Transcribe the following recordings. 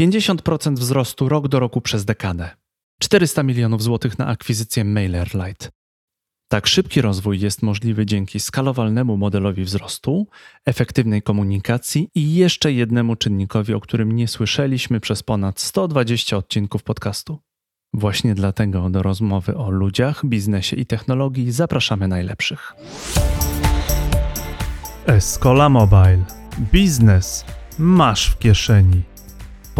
50% wzrostu rok do roku przez dekadę. 400 milionów złotych na akwizycję MailerLite. Tak szybki rozwój jest możliwy dzięki skalowalnemu modelowi wzrostu, efektywnej komunikacji i jeszcze jednemu czynnikowi, o którym nie słyszeliśmy przez ponad 120 odcinków podcastu. Właśnie dlatego do rozmowy o ludziach, biznesie i technologii zapraszamy najlepszych. Escola Mobile. Biznes masz w kieszeni.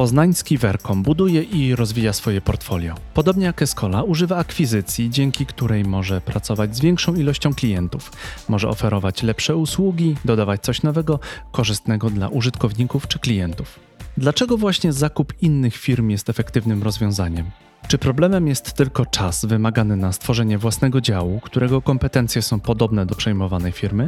Poznański Vercom buduje i rozwija swoje portfolio. Podobnie jak Escola używa akwizycji, dzięki której może pracować z większą ilością klientów, może oferować lepsze usługi, dodawać coś nowego, korzystnego dla użytkowników czy klientów. Dlaczego właśnie zakup innych firm jest efektywnym rozwiązaniem? Czy problemem jest tylko czas wymagany na stworzenie własnego działu, którego kompetencje są podobne do przejmowanej firmy?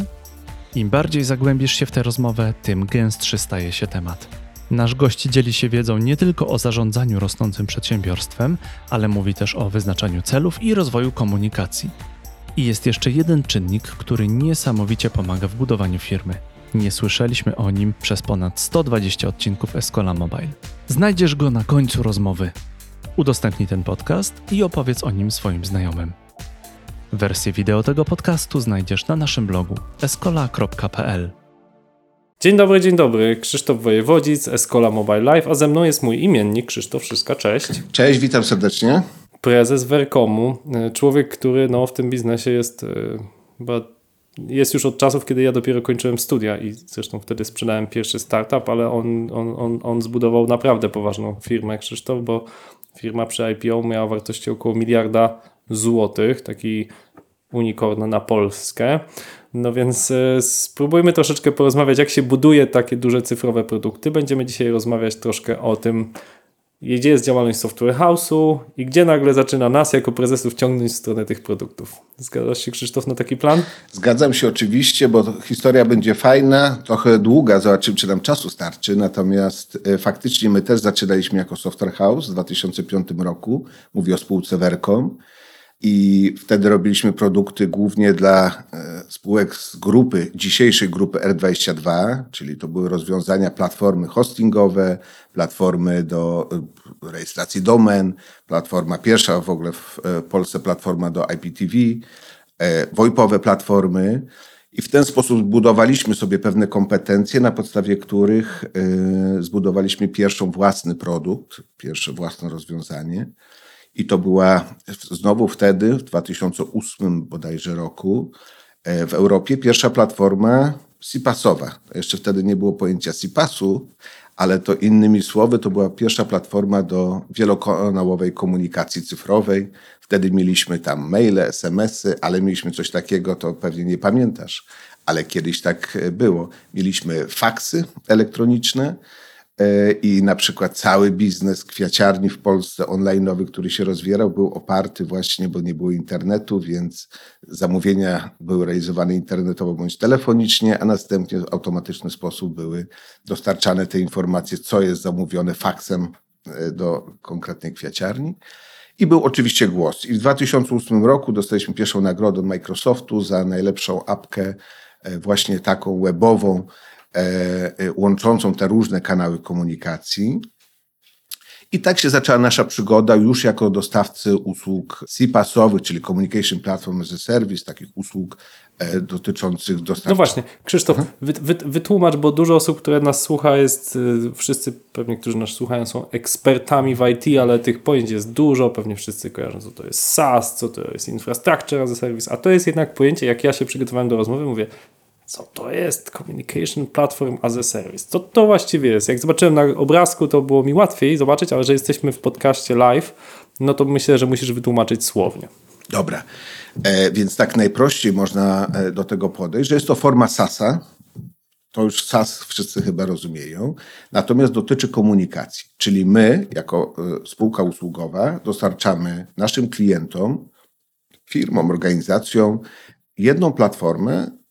Im bardziej zagłębisz się w tę rozmowę, tym gęstszy staje się temat. Nasz gość dzieli się wiedzą nie tylko o zarządzaniu rosnącym przedsiębiorstwem, ale mówi też o wyznaczaniu celów i rozwoju komunikacji. I jest jeszcze jeden czynnik, który niesamowicie pomaga w budowaniu firmy. Nie słyszeliśmy o nim przez ponad 120 odcinków Escola Mobile. Znajdziesz go na końcu rozmowy. Udostępnij ten podcast i opowiedz o nim swoim znajomym. Wersję wideo tego podcastu znajdziesz na naszym blogu escola.pl. Dzień dobry, dzień dobry. Krzysztof Wojewodzic, Escola Mobile Live, a ze mną jest mój imiennik Krzysztof Szyska. Cześć. Cześć, witam serdecznie. Prezes Vercomu, e, człowiek, który no, w tym biznesie jest e, chyba jest już od czasów, kiedy ja dopiero kończyłem studia i zresztą wtedy sprzedałem pierwszy startup, ale on, on, on, on zbudował naprawdę poważną firmę Krzysztof, bo firma przy IPO miała wartości około miliarda złotych, taki unicorn na Polskę. No więc e, spróbujmy troszeczkę porozmawiać, jak się buduje takie duże cyfrowe produkty. Będziemy dzisiaj rozmawiać troszkę o tym, gdzie jest działalność Software House'u i gdzie nagle zaczyna nas jako prezesów ciągnąć w stronę tych produktów. Zgadzasz się Krzysztof na taki plan? Zgadzam się oczywiście, bo historia będzie fajna, trochę długa, zobaczymy czy nam czasu starczy, natomiast e, faktycznie my też zaczynaliśmy jako Software House w 2005 roku, mówię o spółce Vercom i wtedy robiliśmy produkty głównie dla e, spółek z grupy, dzisiejszej grupy R22, czyli to były rozwiązania platformy hostingowe, platformy do e, rejestracji domen, platforma pierwsza w ogóle w e, Polsce platforma do IPTV, VoIPowe platformy. I w ten sposób zbudowaliśmy sobie pewne kompetencje, na podstawie których zbudowaliśmy pierwszą własny produkt, pierwsze własne rozwiązanie. I to była znowu wtedy, w 2008 bodajże roku, e, w Europie pierwsza platforma CPaaSowa. Jeszcze wtedy nie było pojęcia CPaaSu, ale to innymi słowy, to była pierwsza platforma do wielokanałowej komunikacji cyfrowej. Wtedy mieliśmy tam maile, SMSy, ale mieliśmy coś takiego, to pewnie nie pamiętasz, ale kiedyś tak było. Mieliśmy faksy elektroniczne, E, i na przykład cały biznes kwiaciarni w Polsce online'owy, który się rozwierał, był oparty właśnie, bo nie było internetu, więc zamówienia były realizowane internetowo bądź telefonicznie, a następnie w automatyczny sposób były dostarczane te informacje, co jest zamówione faksem e, do konkretnej kwiaciarni. I był oczywiście głos. I w 2008 roku dostaliśmy pierwszą nagrodę od Microsoftu za najlepszą apkę, e, właśnie taką webową, E, e, łączącą te różne kanały komunikacji. I tak się zaczęła nasza przygoda już jako dostawcy usług CPaaS-owych, czyli Communication Platform as a Service, takich usług e, dotyczących dostawcy. No właśnie, Krzysztof, mhm. wy, wy, wytłumacz, bo dużo osób, które nas słucha, jest, wszyscy pewnie, którzy nas słuchają, są ekspertami w IT, ale tych pojęć jest dużo, pewnie wszyscy kojarzą, co to jest SaaS, co to jest Infrastructure as a Service, a to jest jednak pojęcie, jak ja się przygotowałem do rozmowy, mówię, co to jest Communication Platform as a Service? Co to właściwie jest? Jak zobaczyłem na obrazku, to było mi łatwiej zobaczyć, ale że jesteśmy w podcaście live, no to myślę, że musisz wytłumaczyć słownie. Dobra, e, więc tak najprościej można e, do tego podejść, że jest to forma SASa. To już SAS wszyscy chyba rozumieją. Natomiast dotyczy komunikacji. Czyli my, jako e, spółka usługowa, dostarczamy naszym klientom, firmom, organizacjom jedną platformę,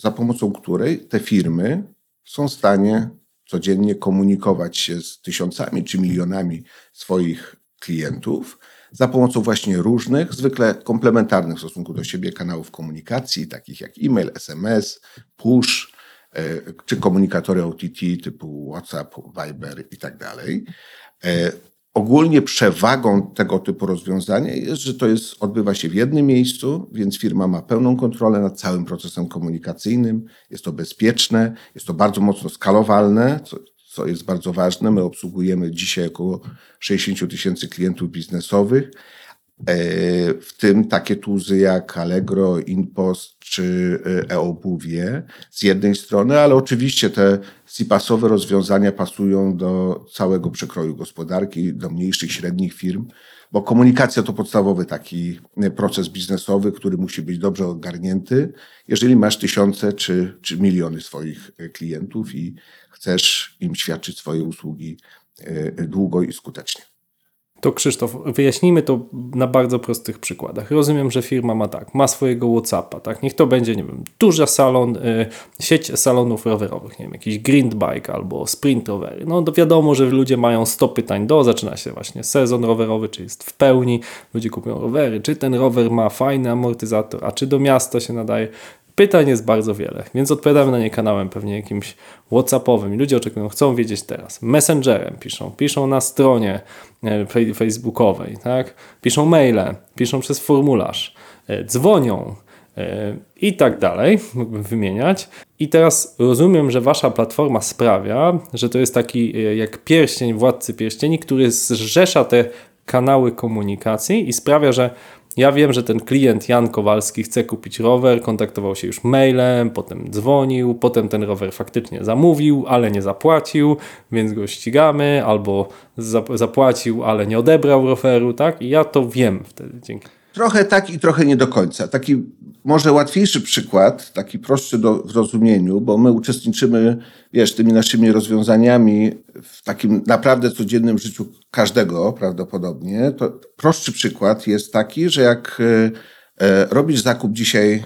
za pomocą której te firmy są w stanie codziennie komunikować się z tysiącami czy milionami swoich klientów za pomocą właśnie różnych, zwykle komplementarnych w stosunku do siebie kanałów komunikacji, takich jak e-mail, SMS, push, czy komunikatory OTT typu WhatsApp, Viber i tak dalej. Ogólnie przewagą tego typu rozwiązania jest, że to jest, odbywa się w jednym miejscu, więc firma ma pełną kontrolę nad całym procesem komunikacyjnym. Jest to bezpieczne, jest to bardzo mocno skalowalne, co, co jest bardzo ważne. My obsługujemy dzisiaj około 60 tysięcy klientów biznesowych, w tym takie tuzy jak Allegro, InPost czy eObuwie z jednej strony, ale oczywiście te CPaaS-owe rozwiązania pasują do całego przekroju gospodarki, do mniejszych, średnich firm, bo komunikacja to podstawowy taki proces biznesowy, który musi być dobrze ogarnięty, jeżeli masz tysiące czy, czy miliony swoich klientów i chcesz im świadczyć swoje usługi e, długo i skutecznie. To Krzysztof, wyjaśnijmy to na bardzo prostych przykładach. Rozumiem, że firma ma tak, ma swojego Whatsappa, tak? Niech to będzie, nie wiem, duża salon, y, sieć salonów rowerowych, nie wiem, jakiś Grind Bike albo Sprint Rowery. No to wiadomo, że ludzie mają 100 pytań do, zaczyna się właśnie sezon rowerowy, czy jest w pełni, ludzie kupują rowery, czy ten rower ma fajny amortyzator, a czy do miasta się nadaje. Pytań jest bardzo wiele, więc odpowiadamy na nie kanałem pewnie jakimś WhatsAppowym. Ludzie oczekują, chcą wiedzieć teraz. Messengerem piszą, piszą na stronie e, facebookowej, tak? piszą maile, piszą przez formularz, e, dzwonią e, i tak dalej, mógłbym wymieniać. I teraz rozumiem, że wasza platforma sprawia, że to jest taki jak pierścień władcy pierścieni, który zrzesza te kanały komunikacji i sprawia, że ja wiem, że ten klient Jan Kowalski chce kupić rower, kontaktował się już mailem, potem dzwonił, potem ten rower faktycznie zamówił, ale nie zapłacił, więc go ścigamy, albo zapłacił, ale nie odebrał roweru, tak? I ja to wiem wtedy dzięki. Trochę tak i trochę nie do końca. Taki może łatwiejszy przykład, taki prostszy do, w rozumieniu, bo my uczestniczymy, wiesz, tymi naszymi rozwiązaniami w takim naprawdę codziennym życiu każdego prawdopodobnie. To prostszy przykład jest taki, że jak e, e robisz zakup dzisiaj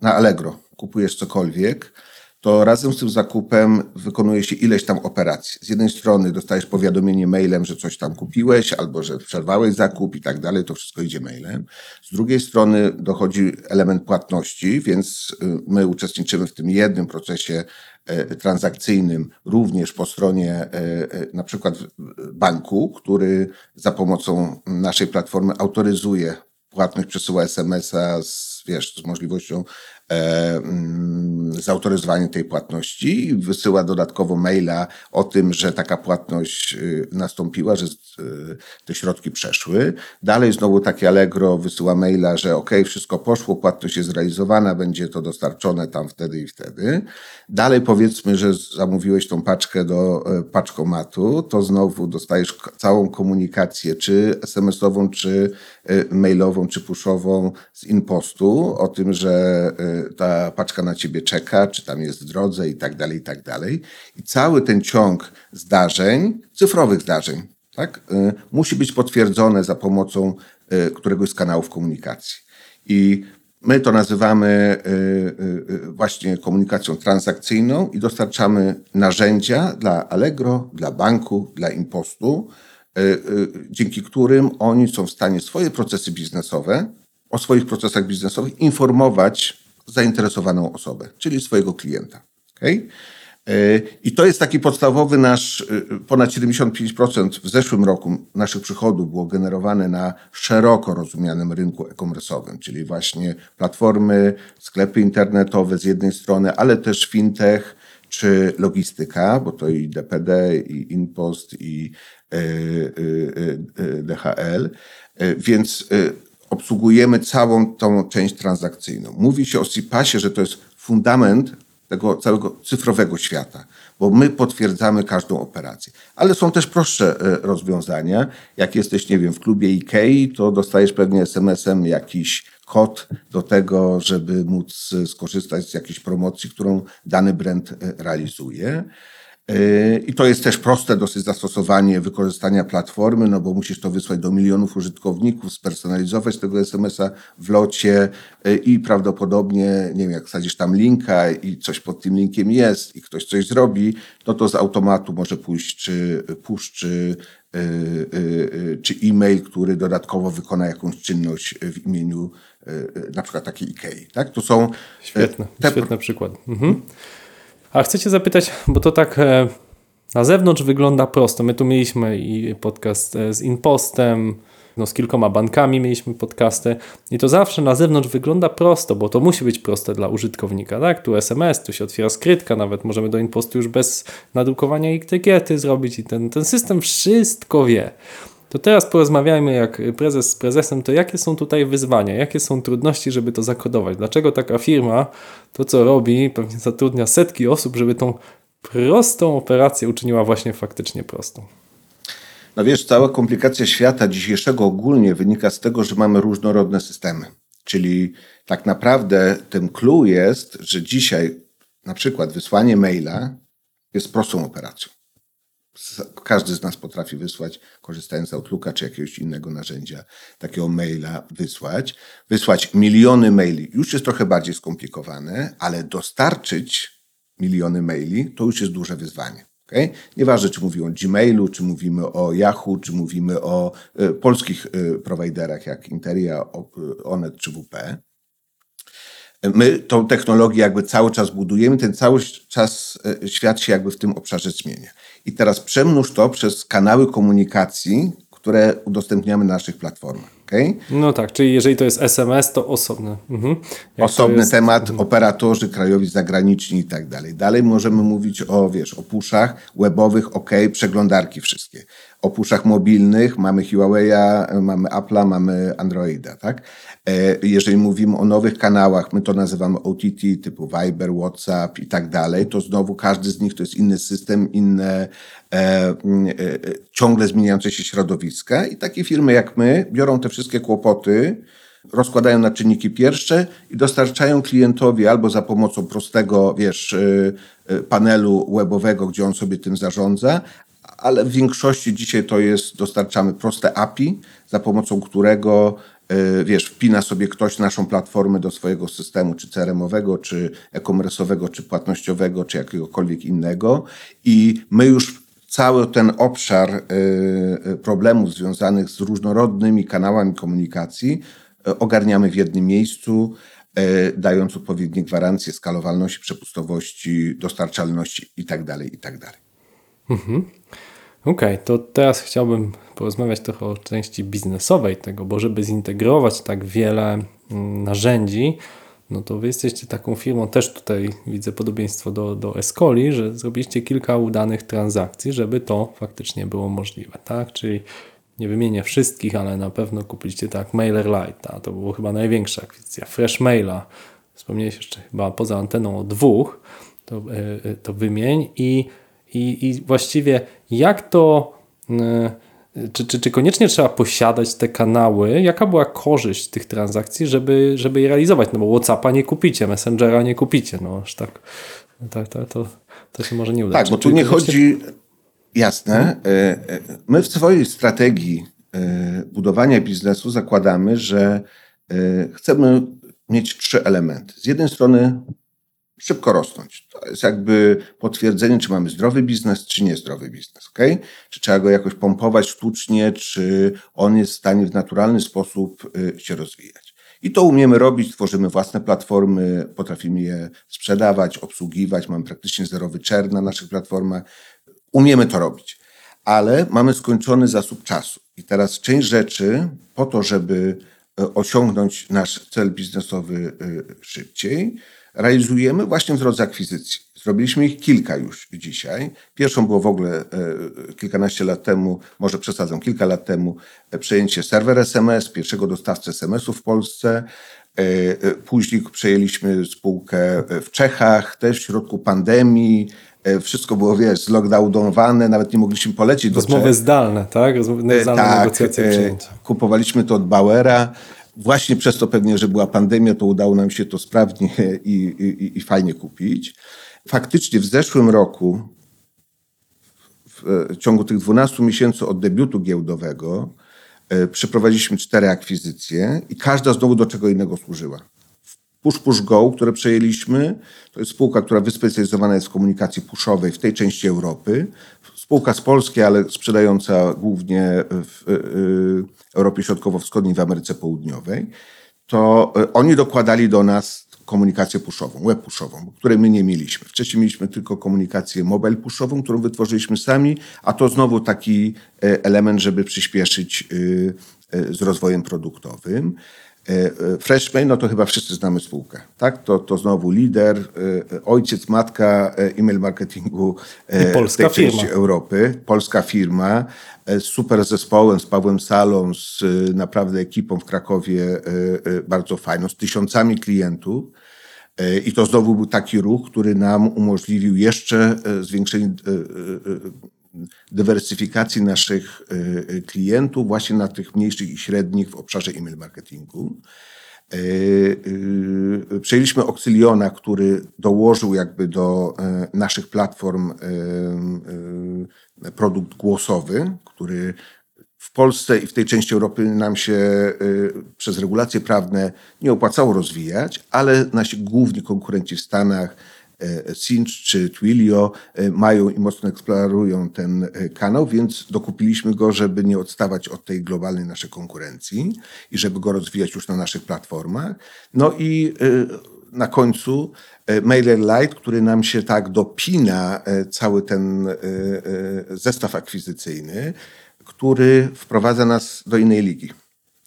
na Allegro, kupujesz cokolwiek, to razem z tym zakupem wykonuje się ileś tam operacji. Z jednej strony dostajesz powiadomienie mailem, że coś tam kupiłeś, albo że przerwałeś zakup i tak dalej, to wszystko idzie mailem. Z drugiej strony dochodzi element płatności, więc y, my uczestniczymy w tym jednym procesie e, transakcyjnym również po stronie e, e, na przykład banku, który za pomocą naszej platformy autoryzuje płatność, przesyła SMS-a z, wiesz, z możliwością zautoryzowanie tej płatności i wysyła dodatkowo maila o tym, że taka płatność y, nastąpiła, że y, te środki przeszły. Dalej znowu takie Allegro wysyła maila, że ok, wszystko poszło, płatność jest zrealizowana, będzie to dostarczone tam wtedy i wtedy. Dalej powiedzmy, że zamówiłeś tą paczkę do e, paczkomatu, to znowu dostajesz całą komunikację, czy SMS-ową, czy e, mailową, czy pushową z InPostu o tym, że ta paczka na ciebie czeka, czy tam jest w drodze i tak dalej, i tak dalej. I cały ten ciąg zdarzeń, cyfrowych zdarzeń, tak, y, musi być potwierdzone za pomocą y, któregoś z kanałów komunikacji. I my to nazywamy y, właśnie komunikacją transakcyjną i dostarczamy narzędzia dla Allegro, dla banku, dla Impostu, dzięki którym oni są w stanie swoje procesy biznesowe, o swoich procesach biznesowych informować zainteresowaną osobę, czyli swojego klienta. Okay? E, I to jest taki podstawowy nasz, e, ponad 75% w zeszłym roku naszych przychodów było generowane na szeroko rozumianym rynku e-commerce'owym, czyli właśnie platformy, sklepy internetowe z jednej strony, ale też fintech czy logistyka, bo to i DPD, i InPost, i e, DHL. Więc obsługujemy całą tą część transakcyjną. Mówi się o CPASie, że to jest fundament tego całego cyfrowego świata, bo my potwierdzamy każdą operację. Ale są też prostsze e, rozwiązania. Jak jesteś, nie wiem, w klubie IKEA, to dostajesz pewnie SMS-em jakiś kod do tego, żeby móc skorzystać z jakiejś promocji, którą dany brand e, realizuje. Yy, I to jest też proste dosyć zastosowanie wykorzystania platformy, no bo musisz to wysłać do milionów użytkowników, spersonalizować tego SMS-a w locie yy, i prawdopodobnie, nie wiem, jak wsadzisz tam linka i coś pod tym linkiem jest i ktoś coś zrobi, no to z automatu może pójść czy push, czy, yy, czy e-mail, który dodatkowo wykona jakąś czynność w imieniu na przykład takiej IKEA. Tak? To są świetne, te... świetny przykład. Mhm. A chcecie zapytać, bo to tak e, na zewnątrz wygląda prosto. My tu mieliśmy i podcast e, z Inpostem, no z kilkoma bankami mieliśmy podcasty i to zawsze na zewnątrz wygląda prosto, bo to musi być proste dla użytkownika, tak? Tu SMS, tu się otwiera skrytka, nawet możemy do Inpostu już bez nadrukowania etykiety zrobić i ten, ten system wszystko wie. To teraz porozmawiajmy jak prezes z prezesem, to jakie są tutaj wyzwania, jakie są trudności, żeby to zakodować? Dlaczego taka firma to co robi, pewnie zatrudnia setki osób, żeby tą prostą operację uczyniła właśnie faktycznie prostą? No wiesz, cała komplikacja świata dzisiejszego ogólnie wynika z tego, że mamy różnorodne systemy. Czyli tak naprawdę tym clue jest, że dzisiaj na przykład wysłanie maila jest prostą operacją. Każdy z nas potrafi wysłać, korzystając z Outlooka czy jakiegoś innego narzędzia, takiego maila wysłać. Wysłać miliony maili już jest trochę bardziej skomplikowane, ale dostarczyć miliony maili to już jest duże wyzwanie. Okay? Nieważne, czy mówimy o Gmailu, czy mówimy o Yahoo, czy mówimy o y, polskich y, prowajderach jak Interia, y, Onet czy WP. My tą technologię jakby cały czas budujemy, ten cały czas świat się jakby w tym obszarze zmienia. I teraz przemnóż to przez kanały komunikacji, które udostępniamy na naszych platformach. Okay? No tak, czyli jeżeli to jest SMS, to osobny. Mhm. Osobny jest... temat, operatorzy krajowi, zagraniczni i tak dalej. Dalej możemy mówić o, wiesz, o puszach webowych, ok, przeglądarki wszystkie. O puszach mobilnych mamy Huawei'a, mamy Apple'a, mamy Androida, tak? E, jeżeli mówimy o nowych kanałach, my to nazywamy OTT, typu Viber, WhatsApp i tak dalej, to znowu każdy z nich to jest inny system, inne e, mm, e, e, ciągle zmieniające się środowiska. I takie firmy jak my biorą te wszystkie kłopoty, rozkładają na czynniki pierwsze i dostarczają klientowi albo za pomocą prostego, wiesz, e, panelu webowego, gdzie on sobie tym zarządza, ale w większości dzisiaj to jest, dostarczamy proste API, za pomocą którego E, wiesz, wpina sobie ktoś naszą platformę do swojego systemu, czy CRM-owego, czy e-commerce'owego, czy płatnościowego, czy jakiegokolwiek innego i my już cały ten obszar e, e, problemów związanych z różnorodnymi kanałami komunikacji ogarniamy w jednym miejscu, dając odpowiednie gwarancje skalowalności, przepustowości, dostarczalności itd. Tak itd. Tak mhm. Okej, okay, to teraz chciałbym porozmawiać trochę o części biznesowej tego, bo żeby zintegrować tak wiele mm, narzędzi, no to wy jesteście taką firmą, też tutaj widzę podobieństwo do, do Escoli, że zrobiliście kilka udanych transakcji, żeby to faktycznie było możliwe, tak? Czyli nie wymienię wszystkich, ale na pewno kupiliście tak MailerLite, a to było chyba największa akwizycja, Fresh Maila, wspomniałeś jeszcze chyba poza anteną o dwóch, to, e, to wymień i i, i właściwie jak to. E, czy, czy, czy koniecznie trzeba posiadać te kanały? Jaka była korzyść tych transakcji, żeby, żeby je realizować? No bo WhatsAppa nie kupicie, Messengera nie kupicie. No aż tak, tak, tak to, to się może nie uda. Tak, bo tu nie chodzi. Jasne. Hmm? My w swojej strategii budowania biznesu zakładamy, że chcemy mieć trzy elementy. Z jednej strony szybko rosnąć. To jest jakby potwierdzenie, czy mamy zdrowy biznes, czy niezdrowy biznes. Okay? Czy trzeba go jakoś pompować sztucznie, czy on jest w stanie w naturalny sposób y, się rozwijać. I to umiemy robić, tworzymy własne platformy, potrafimy je sprzedawać, obsługiwać, mamy praktycznie zerowy czern na naszych platformach. Umiemy to robić, ale mamy skończony zasób czasu. I teraz część rzeczy, po to, żeby y, osiągnąć nasz cel biznesowy y, szybciej, realizujemy właśnie w drodze akwizycji. Zrobiliśmy ich kilka już dzisiaj. Pierwszą było w ogóle e, kilkanaście lat temu, może przesadzam, kilka lat temu, e, przejęcie serwer SMS, pierwszego dostawcy SMS-u w Polsce. E, później przejęliśmy spółkę w Czechach, też w środku pandemii. Wszystko było, wiesz, zlockdownowane, nawet nie mogliśmy polecieć do Rozmowy zdalne, tak? Rozmowy zdalne tak, negocjacje przyjęcia. Kupowaliśmy to od Bauera właśnie przez to pewnie, że była pandemia, to udało nam się to sprawnie i, i, i fajnie kupić. Faktycznie w zeszłym roku, w ciągu tych 12 miesięcy od debiutu giełdowego, e, przeprowadziliśmy cztery akwizycje i każda znowu do czego innego służyła. Push Push Go, które przejęliśmy, to jest spółka, która wyspecjalizowana jest w komunikacji pushowej w tej części Europy. Spółka z Polski, ale sprzedająca głównie w e, e, Europie Środkowo-Wschodniej, w Ameryce Południowej. To oni dokładali do nas komunikację pushową, web pushową, której my nie mieliśmy. Wcześniej mieliśmy tylko komunikację mobile pushową, którą wytworzyliśmy sami, a to znowu taki element, żeby przyspieszyć z rozwojem produktowym. Freshman, no to chyba wszyscy znamy spółkę, tak? To, to znowu lider, ojciec, matka e-mail marketingu w tej firma. części Europy. Polska firma z super zespołem, z Pawłem Salą, z naprawdę ekipą w Krakowie bardzo fajną, z tysiącami klientów. I to znowu był taki ruch, który nam umożliwił jeszcze zwiększenie dywersyfikacji naszych klientów właśnie na tych mniejszych i średnich w obszarze e-mail marketingu. Przejęliśmy Oxyliona, który dołożył jakby do naszych platform produkt głosowy, który w Polsce i w tej części Europy nam się przez regulacje prawne nie opłacało rozwijać, ale nasi główni konkurenci w Stanach, Cinch czy Twilio mają i mocno eksplorują ten kanał, więc dokupiliśmy go, żeby nie odstawać od tej globalnej naszej konkurencji i żeby go rozwijać już na naszych platformach. No i na końcu MailerLite, który nam się tak dopina cały ten zestaw akwizycyjny, który wprowadza nas do innej ligi.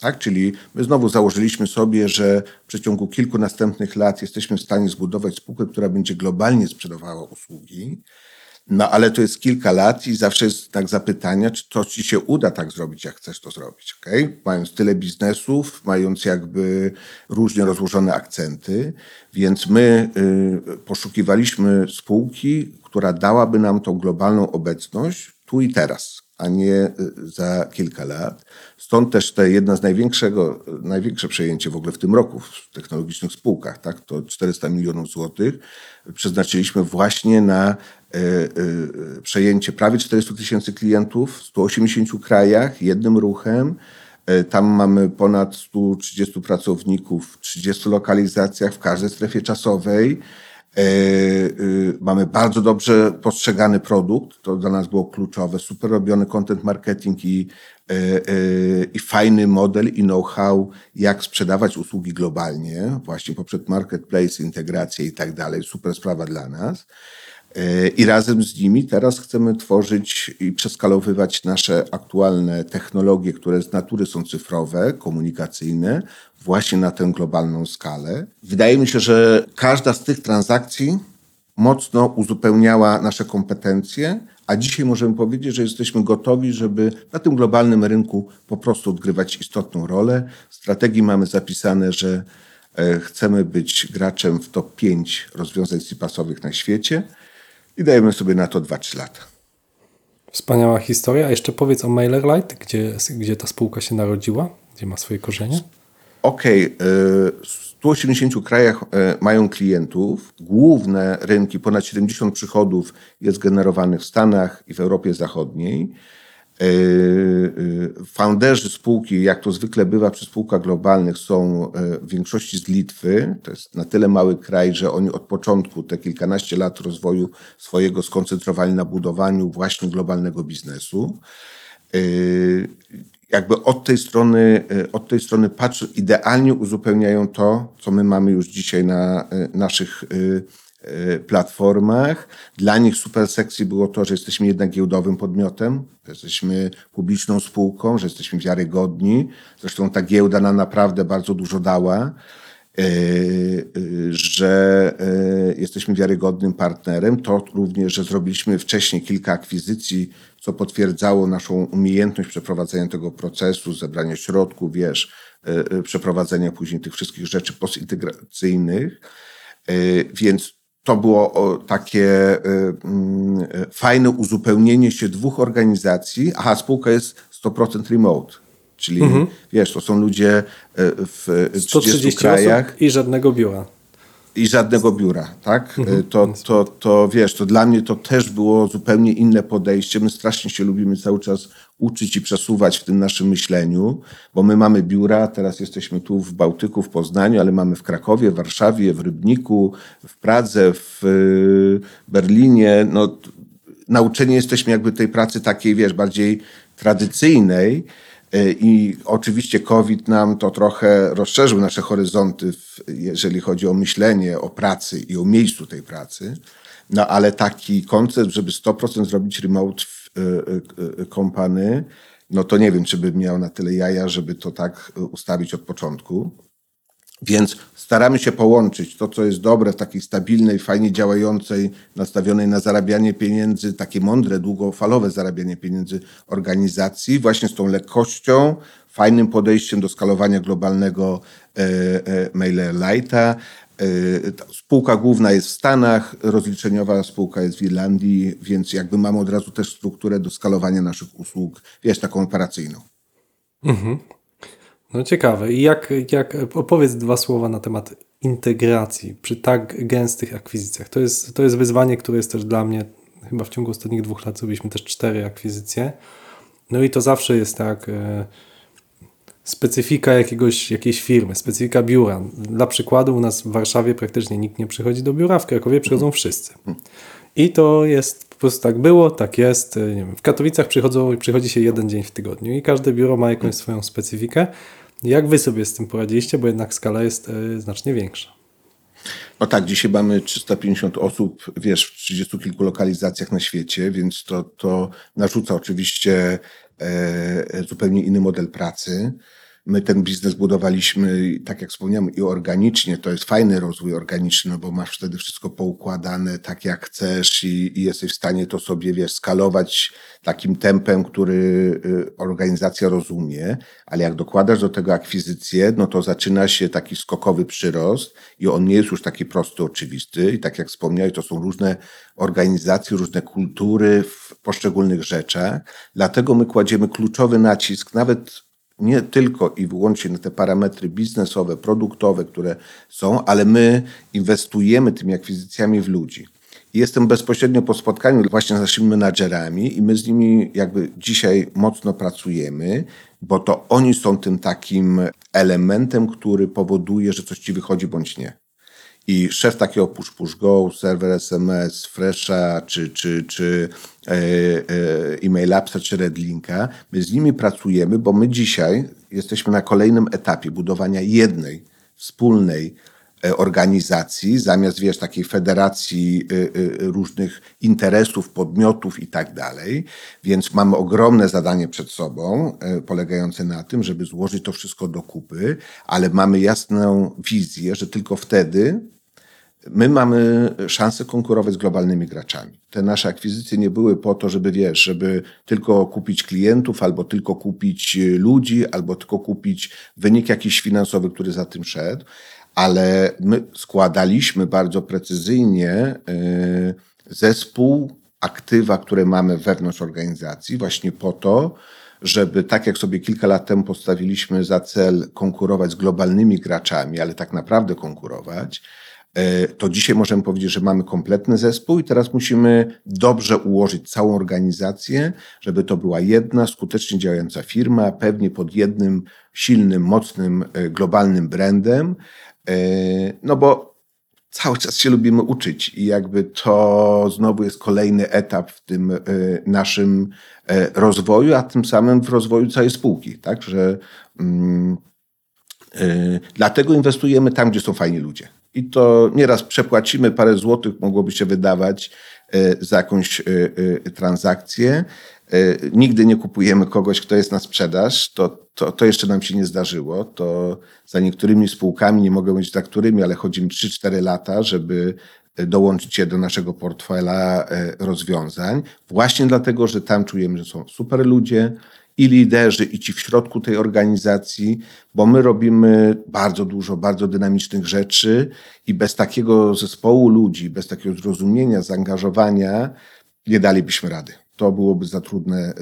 Tak? Czyli my znowu założyliśmy sobie, że w przeciągu kilku następnych lat jesteśmy w stanie zbudować spółkę, która będzie globalnie sprzedawała usługi. No ale to jest kilka lat i zawsze jest tak zapytania, czy to ci się uda tak zrobić, jak chcesz to zrobić. Okay? Mając tyle biznesów, mając jakby różnie rozłożone akcenty, więc my y, poszukiwaliśmy spółki, która dałaby nam tą globalną obecność tu i teraz, a nie y, za kilka lat. Stąd też te jedna z największego, największe przejęcie w ogóle w tym roku w technologicznych spółkach, tak, to 400 milionów złotych przeznaczyliśmy właśnie na e, e, przejęcie prawie 400 tysięcy klientów w 180 krajach jednym ruchem. E, tam mamy ponad 130 pracowników w 30 lokalizacjach w każdej strefie czasowej. Mamy bardzo dobrze postrzegany produkt, to dla nas było kluczowe, super robiony content marketing i E, e, i fajny model i know-how, jak sprzedawać usługi globalnie, właśnie poprzez marketplace, integrację i tak dalej. Super sprawa dla nas. E, I razem z nimi teraz chcemy tworzyć i przeskalowywać nasze aktualne technologie, które z natury są cyfrowe, komunikacyjne, właśnie na tę globalną skalę. Wydaje mi się, że każda z tych transakcji mocno uzupełniała nasze kompetencje a dzisiaj możemy powiedzieć, że jesteśmy gotowi, żeby na tym globalnym rynku po prostu odgrywać istotną rolę. W strategii mamy zapisane, że e, chcemy być graczem w top 5 rozwiązań CPaaS-owych na świecie i dajemy sobie na to 2-3 lata. Wspaniała historia. A jeszcze powiedz o MailerLite, gdzie, gdzie ta spółka się narodziła, gdzie ma swoje korzenie. Okej, okay. E, 180 krajach e, mają klientów. Główne rynki, ponad 70 przychodów jest generowanych w Stanach i w Europie Zachodniej. E, e, founderzy spółki, jak to zwykle bywa przy spółkach globalnych, są w większości z Litwy. To jest na tyle mały kraj, że oni od początku, te kilkanaście lat rozwoju swojego skoncentrowali na budowaniu właśnie globalnego biznesu jakby od tej strony, e, od tej strony patrzą, idealnie uzupełniają to, co my mamy już dzisiaj na e, naszych e, platformach. Dla nich super sekcji było to, że jesteśmy jednak giełdowym podmiotem, że jesteśmy publiczną spółką, że jesteśmy wiarygodni. Zresztą ta giełda nam naprawdę bardzo dużo dała. Że jesteśmy wiarygodnym partnerem. To również, że zrobiliśmy wcześniej kilka akwizycji co potwierdzało naszą umiejętność przeprowadzenia tego procesu, zebrania środków, wiesz, przeprowadzenia później tych wszystkich rzeczy postintegracyjnych. Więc to było takie mm, fajne uzupełnienie się dwóch organizacji. Aha, spółka jest 100% remote. Czyli mhm. wiesz, to są ludzie w 30 130 krajach. i żadnego biura i żadnego biura, tak? Mhm. To, to, to wiesz, to dla mnie to też było zupełnie inne podejście. My strasznie się lubimy cały czas uczyć i przesuwać w tym naszym myśleniu, bo my mamy biura, teraz jesteśmy tu w Bałtyku, w Poznaniu, ale mamy w Krakowie, w Warszawie, w Rybniku, w Pradze, w y, Berlinie. No, nauczeni jesteśmy jakby tej pracy takiej, wiesz, bardziej tradycyjnej, I oczywiście COVID nam to trochę rozszerzył nasze horyzonty, jeżeli chodzi o myślenie o pracy i o miejscu tej pracy. No ale taki koncept, żeby 100% zrobić remote company, no to nie wiem, czy bym miał na tyle jaja, żeby to tak ustawić od początku. Więc staramy się połączyć to, co jest dobre w takiej stabilnej, fajnie działającej, nastawionej na zarabianie pieniędzy, takie mądre, długofalowe zarabianie pieniędzy organizacji, właśnie z tą lekkością, fajnym podejściem do skalowania globalnego e, e, MailerLite'a. E, spółka główna jest w Stanach, rozliczeniowa spółka jest w Irlandii, więc jakby mamy od razu też strukturę do skalowania naszych usług, wiesz, taką operacyjną. Mhm. No ciekawe. I jak, jak opowiedz dwa słowa na temat integracji przy tak gęstych akwizycjach. To jest, to jest wyzwanie, które jest też dla mnie, chyba w ciągu ostatnich dwóch lat zrobiliśmy też cztery akwizycje. No i to zawsze jest tak e, specyfika jakiegoś, jakiejś firmy, specyfika biura. Dla przykładu u nas w Warszawie praktycznie nikt nie przychodzi do biura, w Krakowie przychodzą wszyscy. I to jest po prostu tak było, tak jest. Nie wiem, w Katowicach przychodzą, przychodzi się jeden dzień w tygodniu i każde biuro ma jakąś swoją specyfikę. Jak wy sobie z tym poradziliście, bo jednak skala jest e, znacznie większa? No tak, dzisiaj mamy 350 osób, wiesz, w 30 kilku lokalizacjach na świecie, więc to, to narzuca oczywiście e, zupełnie inny model pracy. My ten biznes budowaliśmy, tak jak wspomniałem, i organicznie. To jest fajny rozwój organiczny, no bo masz wtedy wszystko poukładane tak, jak chcesz i, i jesteś w stanie to sobie, wiesz, skalować takim tempem, który y, organizacja rozumie. Ale jak dokładasz do tego akwizycję, no to zaczyna się taki skokowy przyrost i on nie jest już taki prosty, oczywisty. I tak jak wspomniałeś, to są różne organizacje, różne kultury w poszczególnych rzeczach. Dlatego my kładziemy kluczowy nacisk, nawet nie tylko i wyłącznie na te parametry biznesowe, produktowe, które są, ale my inwestujemy tymi akwizycjami w ludzi. Jestem bezpośrednio po spotkaniu właśnie z naszymi menadżerami i my z nimi jakby dzisiaj mocno pracujemy, bo to oni są tym takim elementem, który powoduje, że coś ci wychodzi bądź nie. I szef takiego Push Push Go, serwer SMS, Fresha, czy, czy, czy e, e, e-mail appsa, czy Redlinka, my z nimi pracujemy, bo my dzisiaj jesteśmy na kolejnym etapie budowania jednej wspólnej organizacji, zamiast wiesz, takiej federacji e, różnych interesów, podmiotów i tak dalej. Więc mamy ogromne zadanie przed sobą, polegające na tym, żeby złożyć to wszystko do kupy, ale mamy jasną wizję, że tylko wtedy My mamy szansę konkurować z globalnymi graczami. Te nasze akwizycje nie były po to, żeby wiesz, żeby tylko kupić klientów, albo tylko kupić ludzi, albo tylko kupić wynik jakiś finansowy, który za tym szedł, ale my składaliśmy bardzo precyzyjnie y, zespół, aktywa, które mamy wewnątrz organizacji, właśnie po to, żeby tak jak sobie kilka lat temu postawiliśmy za cel konkurować z globalnymi graczami, ale tak naprawdę konkurować, E, to dzisiaj możemy powiedzieć, że mamy kompletny zespół i teraz musimy dobrze ułożyć całą organizację, żeby to była jedna skutecznie działająca firma, pewnie pod jednym silnym, mocnym, e, globalnym brandem. E, no bo cały czas się lubimy uczyć i jakby to znowu jest kolejny etap w tym naszym rozwoju, a tym samym w rozwoju całej spółki, tak, że mm, dlatego inwestujemy tam, gdzie są fajni ludzie i to nieraz przepłacimy parę złotych, mogłoby się wydawać e, za jakąś e, e, transakcję. Nigdy nie kupujemy kogoś, kto jest na sprzedaż. To, to, to jeszcze nam się nie zdarzyło. To za niektórymi spółkami, nie mogę mówić za którymi, ale chodzi mi 3-4 lata, żeby dołączyć je do naszego portfela rozwiązań. Właśnie dlatego, że tam czujemy, że są super ludzie, i liderzy, i ci w środku tej organizacji, bo my robimy bardzo dużo, bardzo dynamicznych rzeczy i bez takiego zespołu ludzi, bez takiego zrozumienia, zaangażowania nie dalibyśmy rady. To byłoby za trudne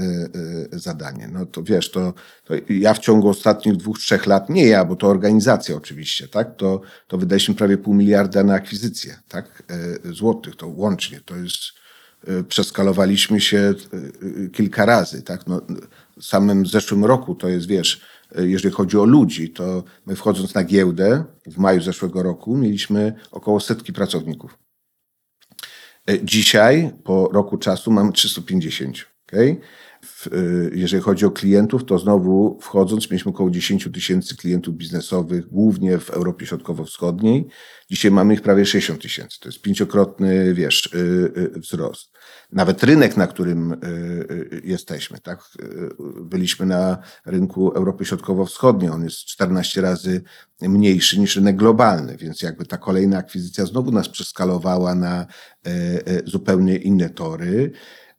y, y, zadanie. No to wiesz, to, to, ja w ciągu ostatnich dwóch, trzech lat, nie ja, bo to organizacja oczywiście, tak, to, to wydaliśmy prawie pół miliarda na akwizycję, tak, y, złotych, to łącznie, to jest, przeskalowaliśmy się kilka razy, tak, no, samym zeszłym roku, to jest, wiesz, jeżeli chodzi o ludzi, to my wchodząc na giełdę w maju zeszłego roku mieliśmy około setki pracowników. E, dzisiaj, po roku czasu, mamy 350. Okay? Jeżeli chodzi o klientów, to znowu wchodząc, mieliśmy około 10 tysięcy klientów biznesowych, głównie w Europie Środkowo-Wschodniej. Dzisiaj mamy ich prawie 60 tysięcy. To jest pięciokrotny, wiesz, wzrost. Nawet rynek, na którym jesteśmy, tak? Byliśmy na rynku Europy Środkowo-Wschodniej. On jest 14 razy mniejszy niż rynek globalny, więc jakby ta kolejna akwizycja znowu nas przeskalowała na zupełnie inne tory.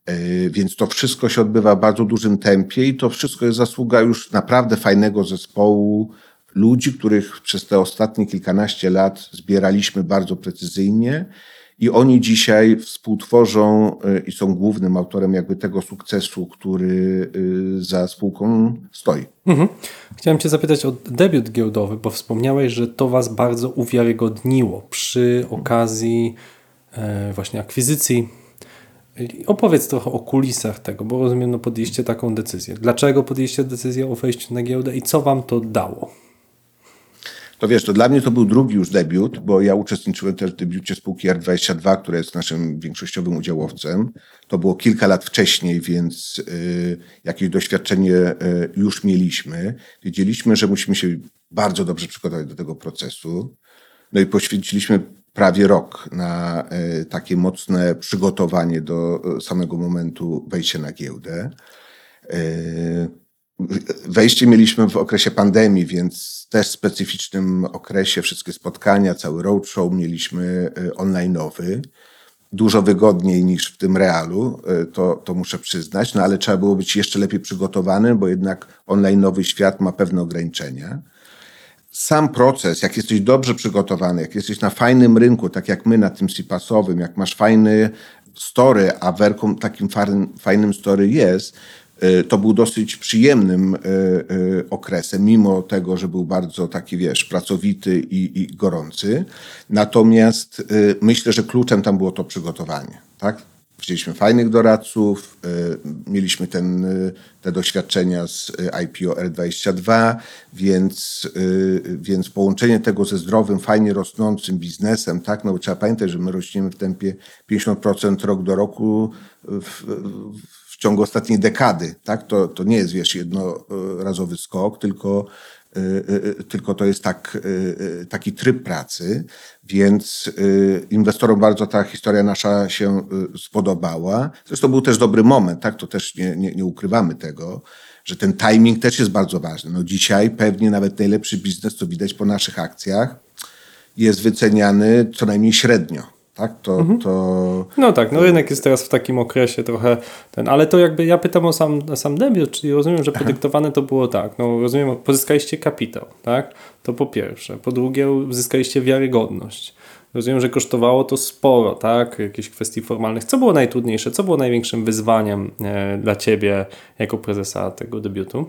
E, więc to wszystko się odbywa w bardzo dużym tempie i to wszystko jest zasługa już naprawdę fajnego zespołu ludzi, których przez te ostatnie kilkanaście lat zbieraliśmy bardzo precyzyjnie. I oni dzisiaj współtworzą e, i są głównym autorem jakby tego sukcesu, który e, za spółką stoi. Mhm. Chciałem Cię zapytać o debiut giełdowy, bo wspomniałeś, że to Was bardzo uwiarygodniło przy okazji właśnie akwizycji Opowiedz trochę o kulisach tego, bo rozumiem, no podjęliście taką decyzję. Dlaczego podjęliście decyzję o wejściu na giełdę i co wam to dało? To wiesz, to dla mnie to był drugi już debiut, bo ja uczestniczyłem też w debiucie spółki R22, która jest naszym większościowym udziałowcem. To było kilka lat wcześniej, więc y, jakieś doświadczenie y, już mieliśmy. Wiedzieliśmy, że musimy się bardzo dobrze przygotować do tego procesu. No i poświęciliśmy prawie rok na e, takie mocne przygotowanie do e, samego momentu wejścia na giełdę. E, wejście mieliśmy w okresie pandemii, więc też specyficznym okresie wszystkie spotkania, cały roadshow mieliśmy online'owy. Dużo wygodniej niż w tym realu, to, to muszę przyznać, no ale trzeba było być jeszcze lepiej przygotowany, bo jednak online'owy świat ma pewne ograniczenia sam proces, jak jesteś dobrze przygotowany, jak jesteś na fajnym rynku, tak jak my na tym CPAS-owym, jak masz fajny story, a Werką takim fajnym story jest, y, to był dosyć przyjemnym y, y, okresem, mimo tego, że był bardzo taki, wiesz, pracowity i, i gorący. Natomiast myślę, że kluczem tam było to przygotowanie, tak? Wzięliśmy fajnych doradców, y, mieliśmy ten, y, te doświadczenia z y, IPO R22, więc, więc połączenie tego ze zdrowym, fajnie rosnącym biznesem, tak, no trzeba pamiętać, że my rośniemy w tempie 50% rok do roku w, w ciągu ostatniej dekady, tak, to, to nie jest, wiesz, jednorazowy skok, tylko tylko to jest tak, taki tryb pracy, więc inwestorom bardzo ta historia nasza się spodobała. Zresztą był też dobry moment, tak? To też nie, nie, nie ukrywamy tego, że ten timing też jest bardzo ważny. No dzisiaj pewnie nawet najlepszy biznes, co widać po naszych akcjach, jest wyceniany co najmniej średnio. Tak, to, mhm. to... No tak, no rynek jest teraz w takim okresie trochę ten, ale to jakby ja pytam o sam, sam debiut, czyli rozumiem, że podyktowane to było tak, no rozumiem, pozyskaliście kapitał, tak, to po pierwsze, po drugie uzyskaliście wiarygodność. Rozumiem, że kosztowało to sporo, tak? Jakieś kwestii formalnych. Co było najtrudniejsze? Co było największym wyzwaniem e, dla Ciebie jako prezesa tego debiutu?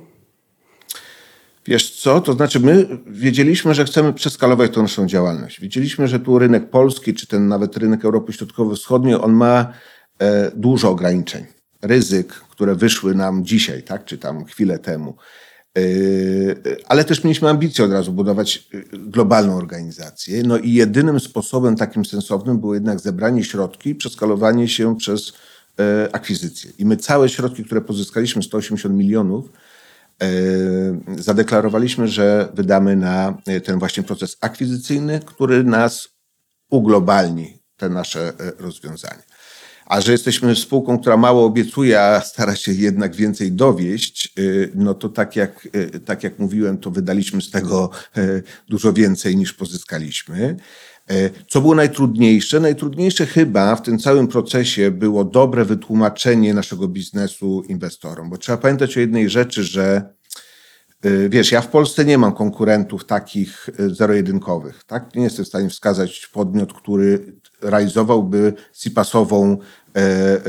Wiesz co, to znaczy my wiedzieliśmy, że chcemy przeskalować tę naszą działalność. Wiedzieliśmy, że tu rynek polski, czy ten nawet rynek Europy Środkowo-Wschodniej, on ma e, dużo ograniczeń. Ryzyk, które wyszły nam dzisiaj, tak, czy tam chwilę temu. E, ale też mieliśmy ambicję od razu budować e, globalną organizację. No i jedynym sposobem takim sensownym było jednak zebranie środki i przeskalowanie się przez e, akwizycję. I my całe środki, które pozyskaliśmy, 180 milionów, zadeklarowaliśmy, że wydamy na e, ten właśnie proces akwizycyjny, który nas uglobalni, te nasze e, rozwiązania. A że jesteśmy spółką, która mało obiecuje, a stara się jednak więcej dowieść, no to tak jak, tak jak mówiłem, to wydaliśmy z tego dużo więcej niż pozyskaliśmy. Co było najtrudniejsze? Najtrudniejsze chyba w tym całym procesie było dobre wytłumaczenie naszego biznesu inwestorom, bo trzeba pamiętać o jednej rzeczy, że y, wiesz, ja w Polsce nie mam konkurentów takich y, zero-jedynkowych. Tak? Nie jestem w stanie wskazać podmiot, który realizowałby CIPAS-ową e, e,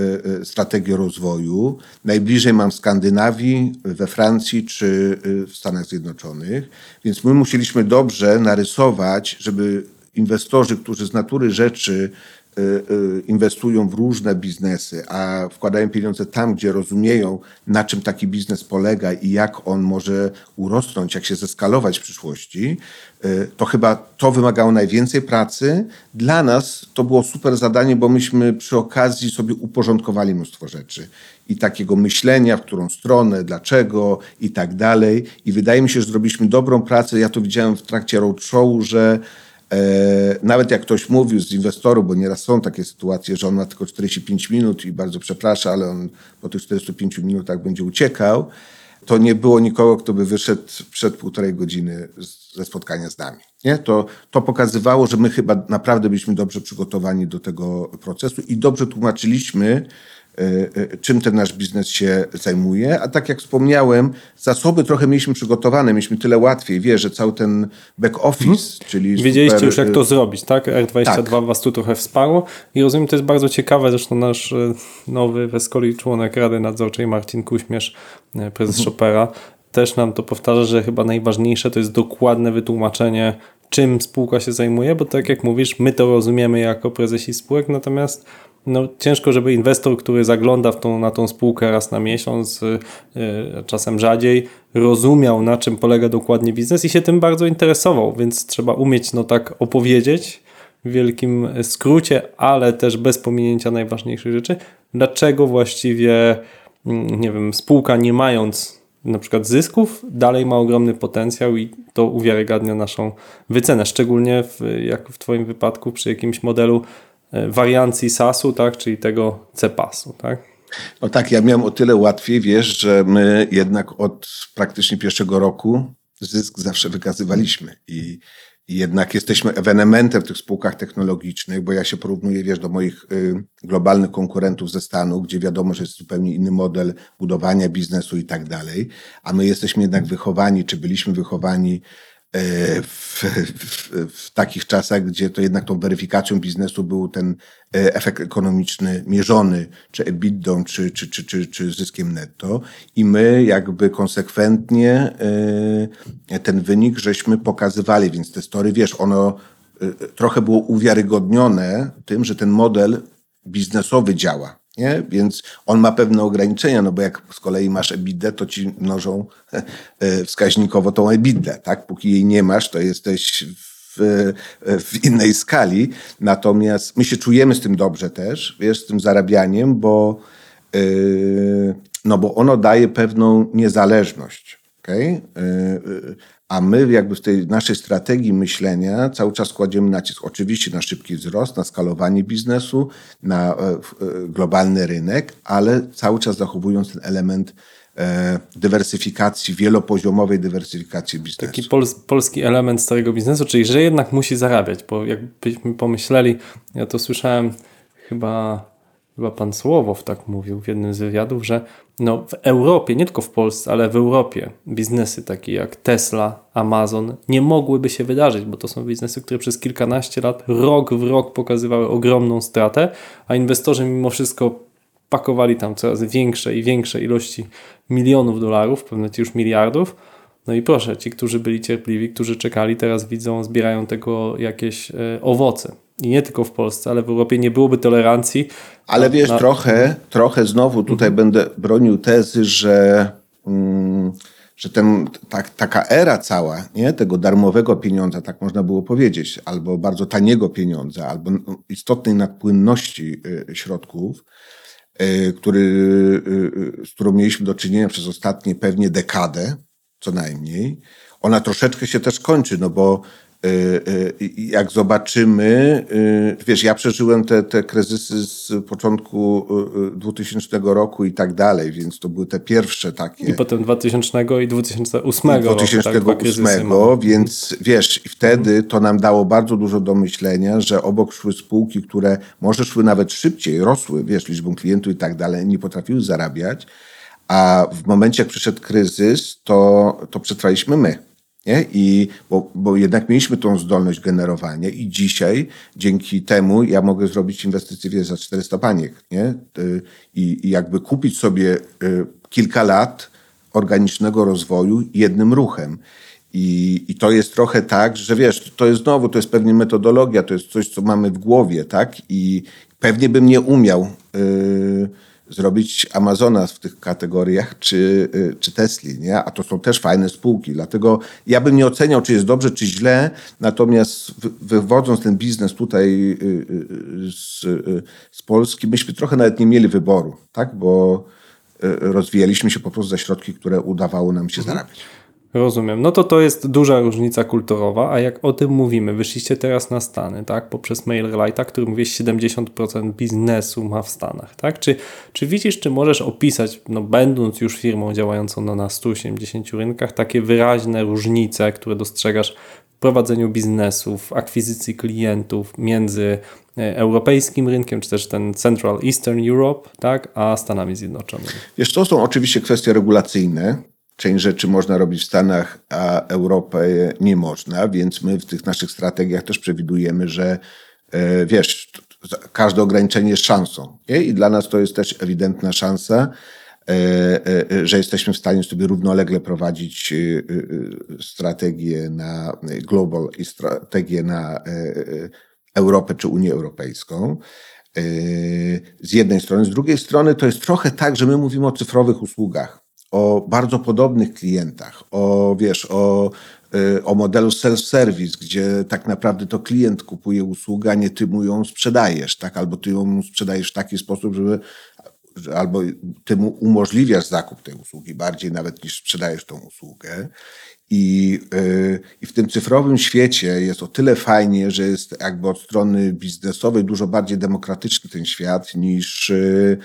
e, strategię rozwoju. Najbliżej mam w Skandynawii, we Francji czy w Stanach Zjednoczonych, więc my musieliśmy dobrze narysować, żeby inwestorzy, którzy z natury rzeczy y, y, inwestują w różne biznesy, a wkładają pieniądze tam, gdzie rozumieją, na czym taki biznes polega i jak on może urosnąć, jak się zeskalować w przyszłości, y, to chyba to wymagało najwięcej pracy. Dla nas to było super zadanie, bo myśmy przy okazji sobie uporządkowali mnóstwo rzeczy i takiego myślenia, w którą stronę, dlaczego i tak dalej. I wydaje mi się, że zrobiliśmy dobrą pracę. Ja to widziałem w trakcie roadshowu, że nawet jak ktoś mówił z inwestorów, bo nieraz są takie sytuacje, że on ma tylko 45 minut i bardzo przeprasza, ale on po tych 45 minutach będzie uciekał, to nie było nikogo, kto by wyszedł przed półtorej godziny ze spotkania z nami. Nie? To, to pokazywało, że my chyba naprawdę byliśmy dobrze przygotowani do tego procesu i dobrze tłumaczyliśmy, e, e, czym ten nasz biznes się zajmuje. A tak jak wspomniałem, zasoby trochę mieliśmy przygotowane, mieliśmy tyle łatwiej. Wiesz, że cały ten back office, czyli Wiedzieliście super, już, jak e, to zrobić, tak? R22 Tak. was tu trochę wsparło i rozumiem, to jest bardzo ciekawe, zresztą nasz e, nowy w Escoli członek Rady Nadzorczej Marcin Kuśmierz, e, prezes Mhm. Chopera, też nam to powtarza, że chyba najważniejsze to jest dokładne wytłumaczenie, czym spółka się zajmuje, bo tak jak mówisz, my to rozumiemy jako prezesi spółek, natomiast no, ciężko, żeby inwestor, który zagląda w tą, na tą spółkę raz na miesiąc, y, y, czasem rzadziej, rozumiał na czym polega dokładnie biznes i się tym bardzo interesował, więc trzeba umieć no tak opowiedzieć w wielkim skrócie, ale też bez pominięcia najważniejszych rzeczy, dlaczego właściwie, mm, nie wiem, spółka nie mając na przykład zysków, dalej ma ogromny potencjał i to uwiarygadnia naszą wycenę, szczególnie w, jak w Twoim wypadku przy jakimś modelu wariancji SaaS-u, tak, czyli tego CPaaS-u, tak? No tak, ja miałem o tyle łatwiej, wiesz, że my jednak od praktycznie pierwszego roku zysk zawsze wykazywaliśmy i, jednak jesteśmy ewenementem w tych spółkach technologicznych, bo ja się porównuję, wiesz, do moich y, globalnych konkurentów ze Stanu, gdzie wiadomo, że jest zupełnie inny model budowania biznesu i tak dalej, a my jesteśmy jednak wychowani, czy byliśmy wychowani e, w, w, w takich czasach, gdzie to jednak tą weryfikacją biznesu był ten e, efekt ekonomiczny mierzony, czy EBITDA, czy, czy, czy, czy, czy zyskiem netto. I my jakby konsekwentnie e, ten wynik żeśmy pokazywali, więc te story, wiesz, ono e, trochę było uwiarygodnione tym, że ten model biznesowy działa. Nie? Więc on ma pewne ograniczenia, no bo jak z kolei masz EBITDA, to ci mnożą e, wskaźnikowo tą EBITDA, tak? Póki jej nie masz, to jesteś w, w innej skali. Natomiast my się czujemy z tym dobrze też, wiesz, z tym zarabianiem, bo, yy, no bo ono daje pewną niezależność. Okay? Yy, A my jakby w tej naszej strategii myślenia cały czas kładziemy nacisk oczywiście na szybki wzrost, na skalowanie biznesu, na e, e, globalny rynek, ale cały czas zachowując ten element e, dywersyfikacji, wielopoziomowej dywersyfikacji biznesu. Taki pol, polski element starego biznesu, czyli że jednak musi zarabiać, bo jakbyśmy pomyśleli, ja to słyszałem chyba, chyba pan Słowow tak mówił w jednym z wywiadów, że no w Europie, nie tylko w Polsce, ale w Europie biznesy takie jak Tesla, Amazon nie mogłyby się wydarzyć, bo to są biznesy, które przez kilkanaście lat, rok w rok pokazywały ogromną stratę, a inwestorzy mimo wszystko pakowali tam coraz większe i większe ilości milionów dolarów, pewnie już miliardów. No i proszę, ci, którzy byli cierpliwi, którzy czekali, teraz widzą, zbierają tego jakieś e, owoce. I nie tylko w Polsce, ale w Europie nie byłoby tolerancji. Ale wiesz, na- trochę, trochę znowu tutaj będę bronił tezy, że, mm, że ten, tak, taka era cała, nie, tego darmowego pieniądza, tak można było powiedzieć, albo bardzo taniego pieniądza, albo no, istotnej nadpłynności y, środków, y, który, y, z którą mieliśmy do czynienia przez ostatnie pewnie dekadę, co najmniej, ona troszeczkę się też kończy, no bo jak zobaczymy, y, wiesz, ja przeżyłem te, te kryzysy z początku y, y, 2000 roku i tak dalej, więc to były te pierwsze takie. I potem 2000 i 2008 roku. Tak, 2008, dwa kryzysy mamy. więc wiesz, i wtedy to nam dało bardzo dużo do myślenia, że obok szły spółki, które może szły nawet szybciej, rosły, wiesz, liczbą klientów i tak dalej, nie potrafiły zarabiać, a w momencie, jak przyszedł kryzys, to, to przetrwaliśmy my. Nie? I, bo, bo jednak mieliśmy tą zdolność generowania i dzisiaj dzięki temu ja mogę zrobić inwestycję wiesz, za 400 baniek. Nie? Y, I, I jakby kupić sobie y, kilka lat organicznego rozwoju jednym ruchem. I, I to jest trochę tak, że wiesz, to jest znowu, to jest pewnie metodologia, to jest coś, co mamy w głowie, tak? I pewnie bym nie umiał y, zrobić Amazona w tych kategoriach, czy, y, czy Tesli, nie? A to są też fajne spółki, dlatego ja bym nie oceniał, czy jest dobrze, czy źle, natomiast wywodząc ten biznes tutaj y, z, z Polski, myśmy trochę nawet nie mieli wyboru, tak? Bo rozwijaliśmy się po prostu za środki, które udawało nam się mhm. zarabiać. Rozumiem. No to to jest duża różnica kulturowa, a jak o tym mówimy, wyszliście teraz na Stany, tak? Poprzez MailerLite'a, który mówisz 70% biznesu ma w Stanach, tak? Czy, czy widzisz, czy możesz opisać, no będąc już firmą działającą na 180 rynkach, takie wyraźne różnice, które dostrzegasz w prowadzeniu biznesu, w akwizycji klientów między e, europejskim rynkiem, czy też ten Central Eastern Europe, tak, a Stanami Zjednoczonymi? Wiesz, to są oczywiście kwestie regulacyjne, Część rzeczy można robić w Stanach, a Europę nie można, więc my w tych naszych strategiach też przewidujemy, że e, wiesz, każde ograniczenie jest szansą. Nie? I dla nas to jest też ewidentna szansa, e, e, że jesteśmy w stanie sobie równolegle prowadzić strategię na global i strategię na Europę czy Unię Europejską. Z jednej strony. Z drugiej strony to jest trochę tak, że my mówimy o cyfrowych usługach o bardzo podobnych klientach, o wiesz, o, y, o modelu self-service, gdzie tak naprawdę to klient kupuje usługę, a nie ty mu ją sprzedajesz, tak? Albo ty ją sprzedajesz w taki sposób, żeby albo ty mu umożliwiasz zakup tej usługi bardziej nawet niż sprzedajesz tą usługę. I, yy, I w tym cyfrowym świecie jest o tyle fajnie, że jest jakby od strony biznesowej dużo bardziej demokratyczny ten świat niż, yy,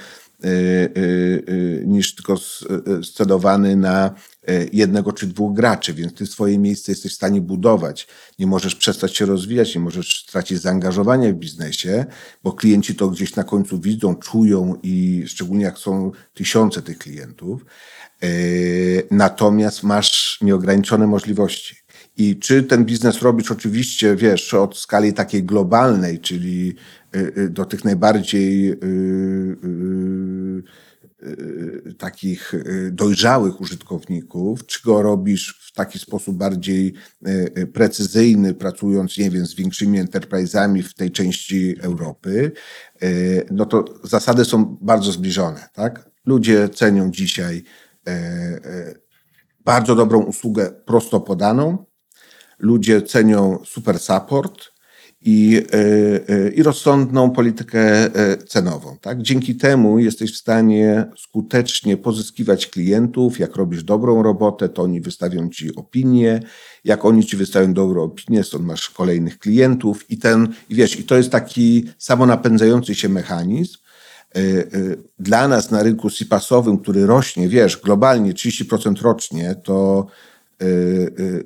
niż tylko scedowany na jednego czy dwóch graczy, więc ty swoje miejsce jesteś w stanie budować. Nie możesz przestać się rozwijać, nie możesz stracić zaangażowania w biznesie, bo klienci to gdzieś na końcu widzą, czują i szczególnie jak są tysiące tych klientów. Natomiast masz nieograniczone możliwości. I czy ten biznes robisz oczywiście, wiesz, od skali takiej globalnej, czyli Y, y, do tych najbardziej y, takich dojrzałych użytkowników, czy go robisz w taki sposób bardziej precyzyjny, pracując, nie wiem, z większymi enterprise'ami w tej części Europy, no to zasady są bardzo zbliżone, tak? Ludzie cenią dzisiaj bardzo dobrą usługę prosto podaną, ludzie cenią super support, i, e, e, i rozsądną politykę e, cenową. Tak? Dzięki temu jesteś w stanie skutecznie pozyskiwać klientów. Jak robisz dobrą robotę, to oni wystawią ci opinię. Jak oni ci wystawią dobrą opinię, to masz kolejnych klientów i ten, i wiesz, i to jest taki samonapędzający się mechanizm. Dla nas na rynku SIPAS-owym, który rośnie, wiesz, globalnie 30% rocznie, to,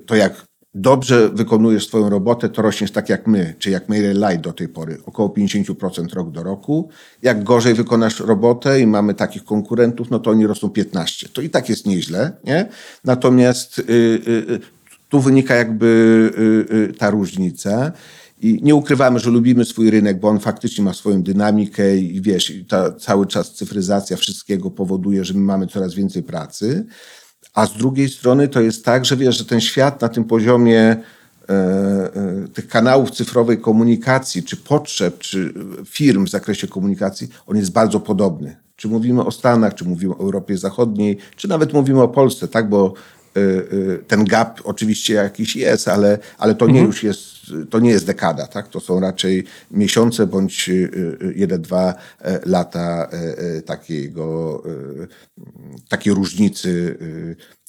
to jak dobrze wykonujesz swoją robotę, to rośniesz tak jak my, czy jak Mailer Light do tej pory, około 50% rok do roku. Jak gorzej wykonasz robotę i mamy takich konkurentów, no to oni rosną 15%. To i tak jest nieźle, nie? Natomiast y, y, y tu wynika jakby ta różnica. I nie ukrywamy, że lubimy swój rynek, bo on faktycznie ma swoją dynamikę i wiesz, ta cały czas cyfryzacja wszystkiego powoduje, że my mamy coraz więcej pracy. A z drugiej strony to jest tak, że wiesz, że ten świat na tym poziomie e, e, tych kanałów cyfrowej komunikacji, czy potrzeb, czy firm w zakresie komunikacji, on jest bardzo podobny. Czy mówimy o Stanach, czy mówimy o Europie Zachodniej, czy nawet mówimy o Polsce, tak? Bo ten gap oczywiście jakiś jest, ale, ale to nie mhm. już jest to nie jest dekada, tak? To są raczej miesiące bądź y, y, jeden, dwa e, lata e, e, takiego, takiej różnicy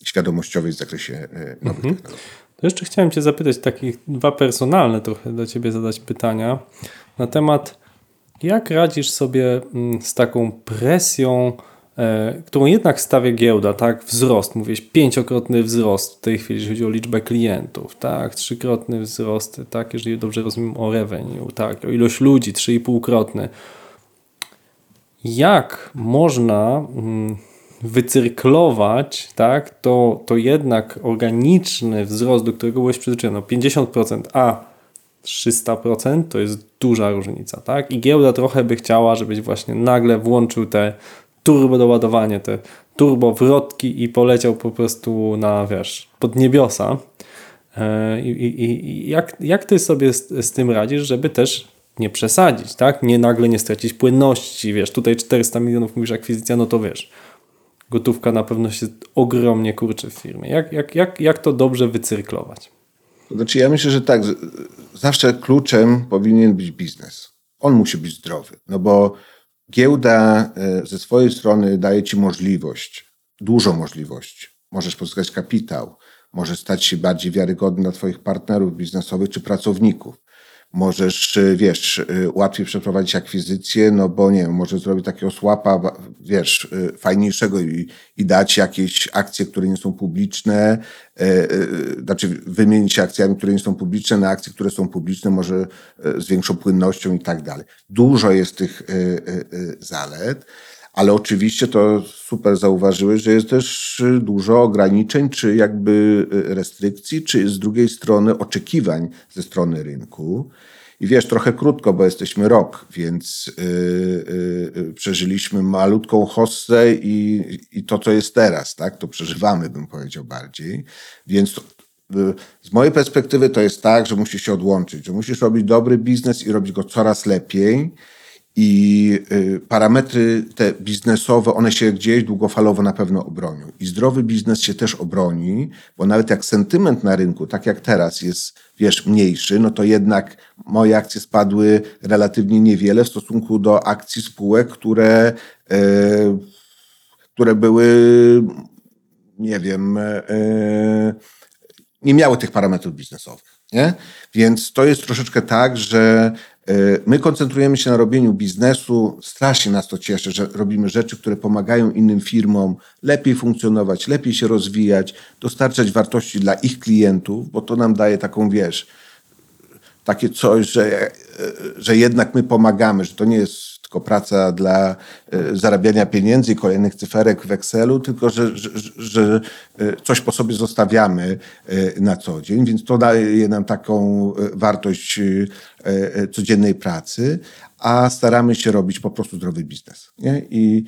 świadomościowej w zakresie nowych mhm. To jeszcze chciałem Cię zapytać, takich dwa personalne trochę do Ciebie zadać pytania na temat, jak radzisz sobie mm, z taką presją, którą jednak stawia giełda, tak, wzrost, mówisz, pięciokrotny wzrost w tej chwili, jeżeli chodzi o liczbę klientów, tak, trzykrotny wzrost, tak, jeżeli dobrze rozumiem o revenue, tak, o ilość ludzi, trzy i półkrotny. Jak można mm, wycyrklować, tak, to, to jednak organiczny wzrost, do którego byłeś przyzwyczajony, no 50%, a 300% to jest duża różnica, tak? I giełda trochę by chciała, żebyś właśnie nagle włączył te turbo doładowanie, te turbo wrotki i poleciał po prostu na, wiesz, pod niebiosa. I, i, i jak, jak ty sobie z, z tym radzisz, żeby też nie przesadzić, tak? Nie nagle nie stracić płynności, wiesz, tutaj 400 milionów mówisz akwizycja, no to wiesz, gotówka na pewno się ogromnie kurczy w firmie. Jak, jak, jak, jak to dobrze wycyrklować? Znaczy ja myślę, że tak, zawsze kluczem powinien być biznes. On musi być zdrowy, no bo giełda e, ze swojej strony daje ci możliwość, dużo możliwości. Możesz pozyskać kapitał, możesz stać się bardziej wiarygodny dla twoich partnerów biznesowych czy pracowników możesz, y, wiesz, y, łatwiej przeprowadzić akwizycję, no bo nie wiem, możesz zrobić takiego słapa, wiesz, y, fajniejszego i, i dać jakieś akcje, które nie są publiczne, znaczy wymienić się akcjami, które nie są publiczne na akcje, które są publiczne, może z większą płynnością i tak dalej. Dużo jest tych zalet. Ale oczywiście to super zauważyłeś, że jest też dużo ograniczeń, czy jakby restrykcji, czy z drugiej strony oczekiwań ze strony rynku. I wiesz, trochę krótko, bo jesteśmy rok, więc yy, yy, przeżyliśmy malutką hossę i, i to, co jest teraz, tak? To przeżywamy, bym powiedział bardziej. Więc to, yy, z mojej perspektywy to jest tak, że musisz się odłączyć, że musisz robić dobry biznes i robić go coraz lepiej i y, parametry te biznesowe, one się gdzieś długofalowo na pewno obronią. I zdrowy biznes się też obroni, bo nawet jak sentyment na rynku, tak jak teraz, jest, wiesz, mniejszy, no to jednak moje akcje spadły relatywnie niewiele w stosunku do akcji spółek, które, e, które były, nie wiem, e, nie miały tych parametrów biznesowych. Nie? Więc to jest troszeczkę tak, że e, my koncentrujemy się na robieniu biznesu. Strasznie nas to cieszy, że robimy rzeczy, które pomagają innym firmom lepiej funkcjonować, lepiej się rozwijać, dostarczać wartości dla ich klientów, bo to nam daje taką, wiesz, takie coś, że, e, że jednak my pomagamy, że to nie jest praca dla e, zarabiania pieniędzy i kolejnych cyferek w Excelu, tylko że, że, że e, coś po sobie zostawiamy e, na co dzień, więc to daje nam taką wartość codziennej pracy, a staramy się robić po prostu zdrowy biznes. Nie? I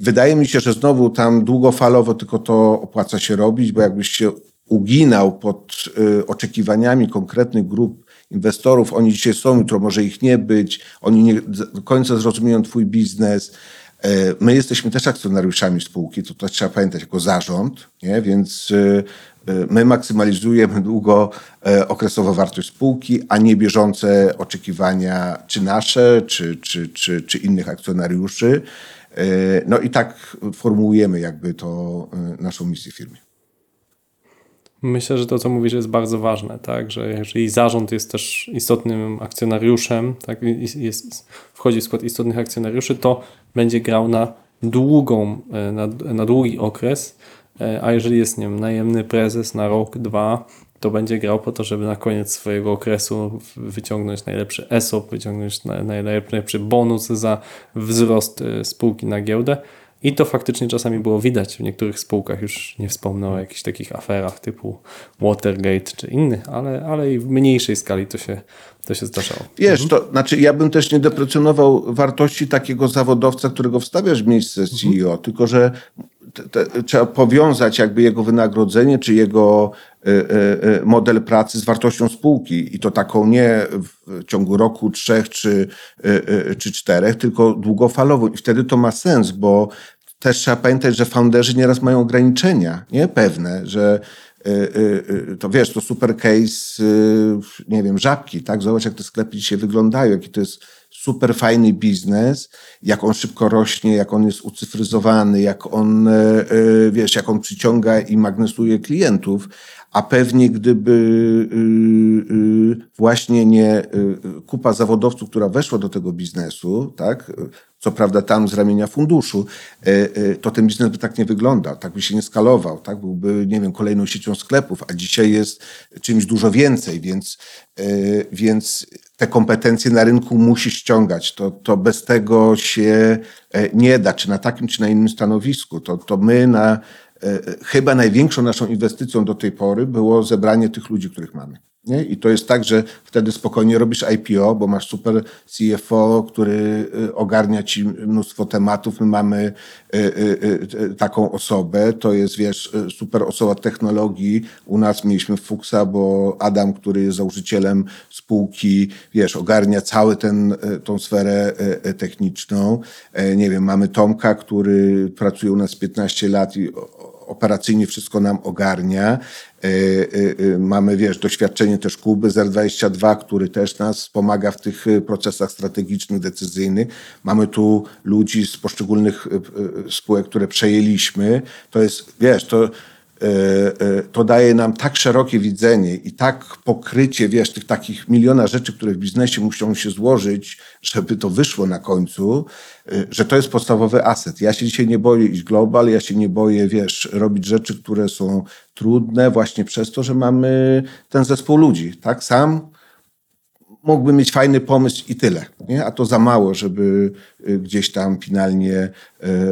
wydaje mi się, że znowu tam długofalowo tylko to opłaca się robić, bo jakbyś się uginał pod oczekiwaniami konkretnych grup inwestorów, oni dzisiaj są, jutro może ich nie być, oni nie do końca zrozumieją twój biznes. E, my jesteśmy też akcjonariuszami spółki, to też trzeba pamiętać jako zarząd, nie? więc e, e, my maksymalizujemy długo okresowo wartość spółki, a nie bieżące oczekiwania czy nasze, czy, czy, czy, czy innych akcjonariuszy. No i tak formułujemy jakby to naszą misję firmy. Myślę, że to, co mówisz, jest bardzo ważne, tak? że jeżeli zarząd jest też istotnym akcjonariuszem, tak? jest, wchodzi w skład istotnych akcjonariuszy, to będzie grał na długą, e, na, na długi okres, e, a jeżeli jest nie wiem, najemny prezes na rok, dwa, to będzie grał po to, żeby na koniec swojego okresu wyciągnąć najlepszy ESOP, wyciągnąć najlepszy bonus za wzrost e, spółki na giełdę. I to faktycznie czasami było widać w niektórych spółkach, już nie wspomnę o jakichś takich aferach typu Watergate czy innych, ale, ale i w mniejszej skali to się, to się zdarzało. Wiesz, mhm. to znaczy ja bym też nie deprecjonował wartości takiego zawodowca, którego wstawiasz w miejsce CEO, mhm. tylko że te, trzeba powiązać jakby jego wynagrodzenie czy jego y, y, model pracy z wartością spółki i to taką nie w ciągu roku, trzech czy, czy czterech, tylko długofalową i wtedy to ma sens, bo też trzeba pamiętać, że founderzy nieraz mają ograniczenia, nie? Pewne, że to wiesz, to super case, nie wiem, żabki, tak? Zobacz, jak te sklepy dzisiaj wyglądają, jaki to jest super fajny biznes, jak on szybko rośnie, jak on jest ucyfryzowany, jak on, wiesz, jak on przyciąga i magnesuje klientów, a pewnie gdyby właśnie nie kupa zawodowców, która weszła do tego biznesu, tak, co prawda tam z ramienia funduszu, e, e, to ten biznes by tak nie wyglądał, tak by się nie skalował, tak byłby, nie wiem, kolejną siecią sklepów, a dzisiaj jest czymś dużo więcej, więc, e, więc te kompetencje na rynku musi ściągać. To, to bez tego się nie da, czy na takim, czy na innym stanowisku. To, to my na, chyba największą naszą inwestycją do tej pory było zebranie tych ludzi, których mamy. Nie? I to jest tak, że wtedy spokojnie robisz IPO, bo masz super CFO, który y, ogarnia ci mnóstwo tematów. My mamy taką osobę, to jest, wiesz, super osoba technologii. U nas mieliśmy Fuchsa, bo Adam, który jest założycielem spółki, wiesz, ogarnia całą ten, tą sferę techniczną. E, nie wiem, mamy Tomka, który pracuje u nas 15 lat i operacyjnie wszystko nam ogarnia. E, e, e, mamy, wiesz, doświadczenie też Kuby z R22, który też nas pomaga w tych procesach strategicznych, decyzyjnych. Mamy tu ludzi z poszczególnych spółek, które przejęliśmy. To jest, wiesz, to to daje nam tak szerokie widzenie i tak pokrycie, wiesz, tych takich miliona rzeczy, które w biznesie muszą się złożyć, żeby to wyszło na końcu, że to jest podstawowy aset. Ja się dzisiaj nie boję iść global, ja się nie boję, wiesz, robić rzeczy, które są trudne właśnie przez to, że mamy ten zespół ludzi, tak? Sam mógłbym mieć fajny pomysł i tyle, nie? a to za mało, żeby y, gdzieś tam finalnie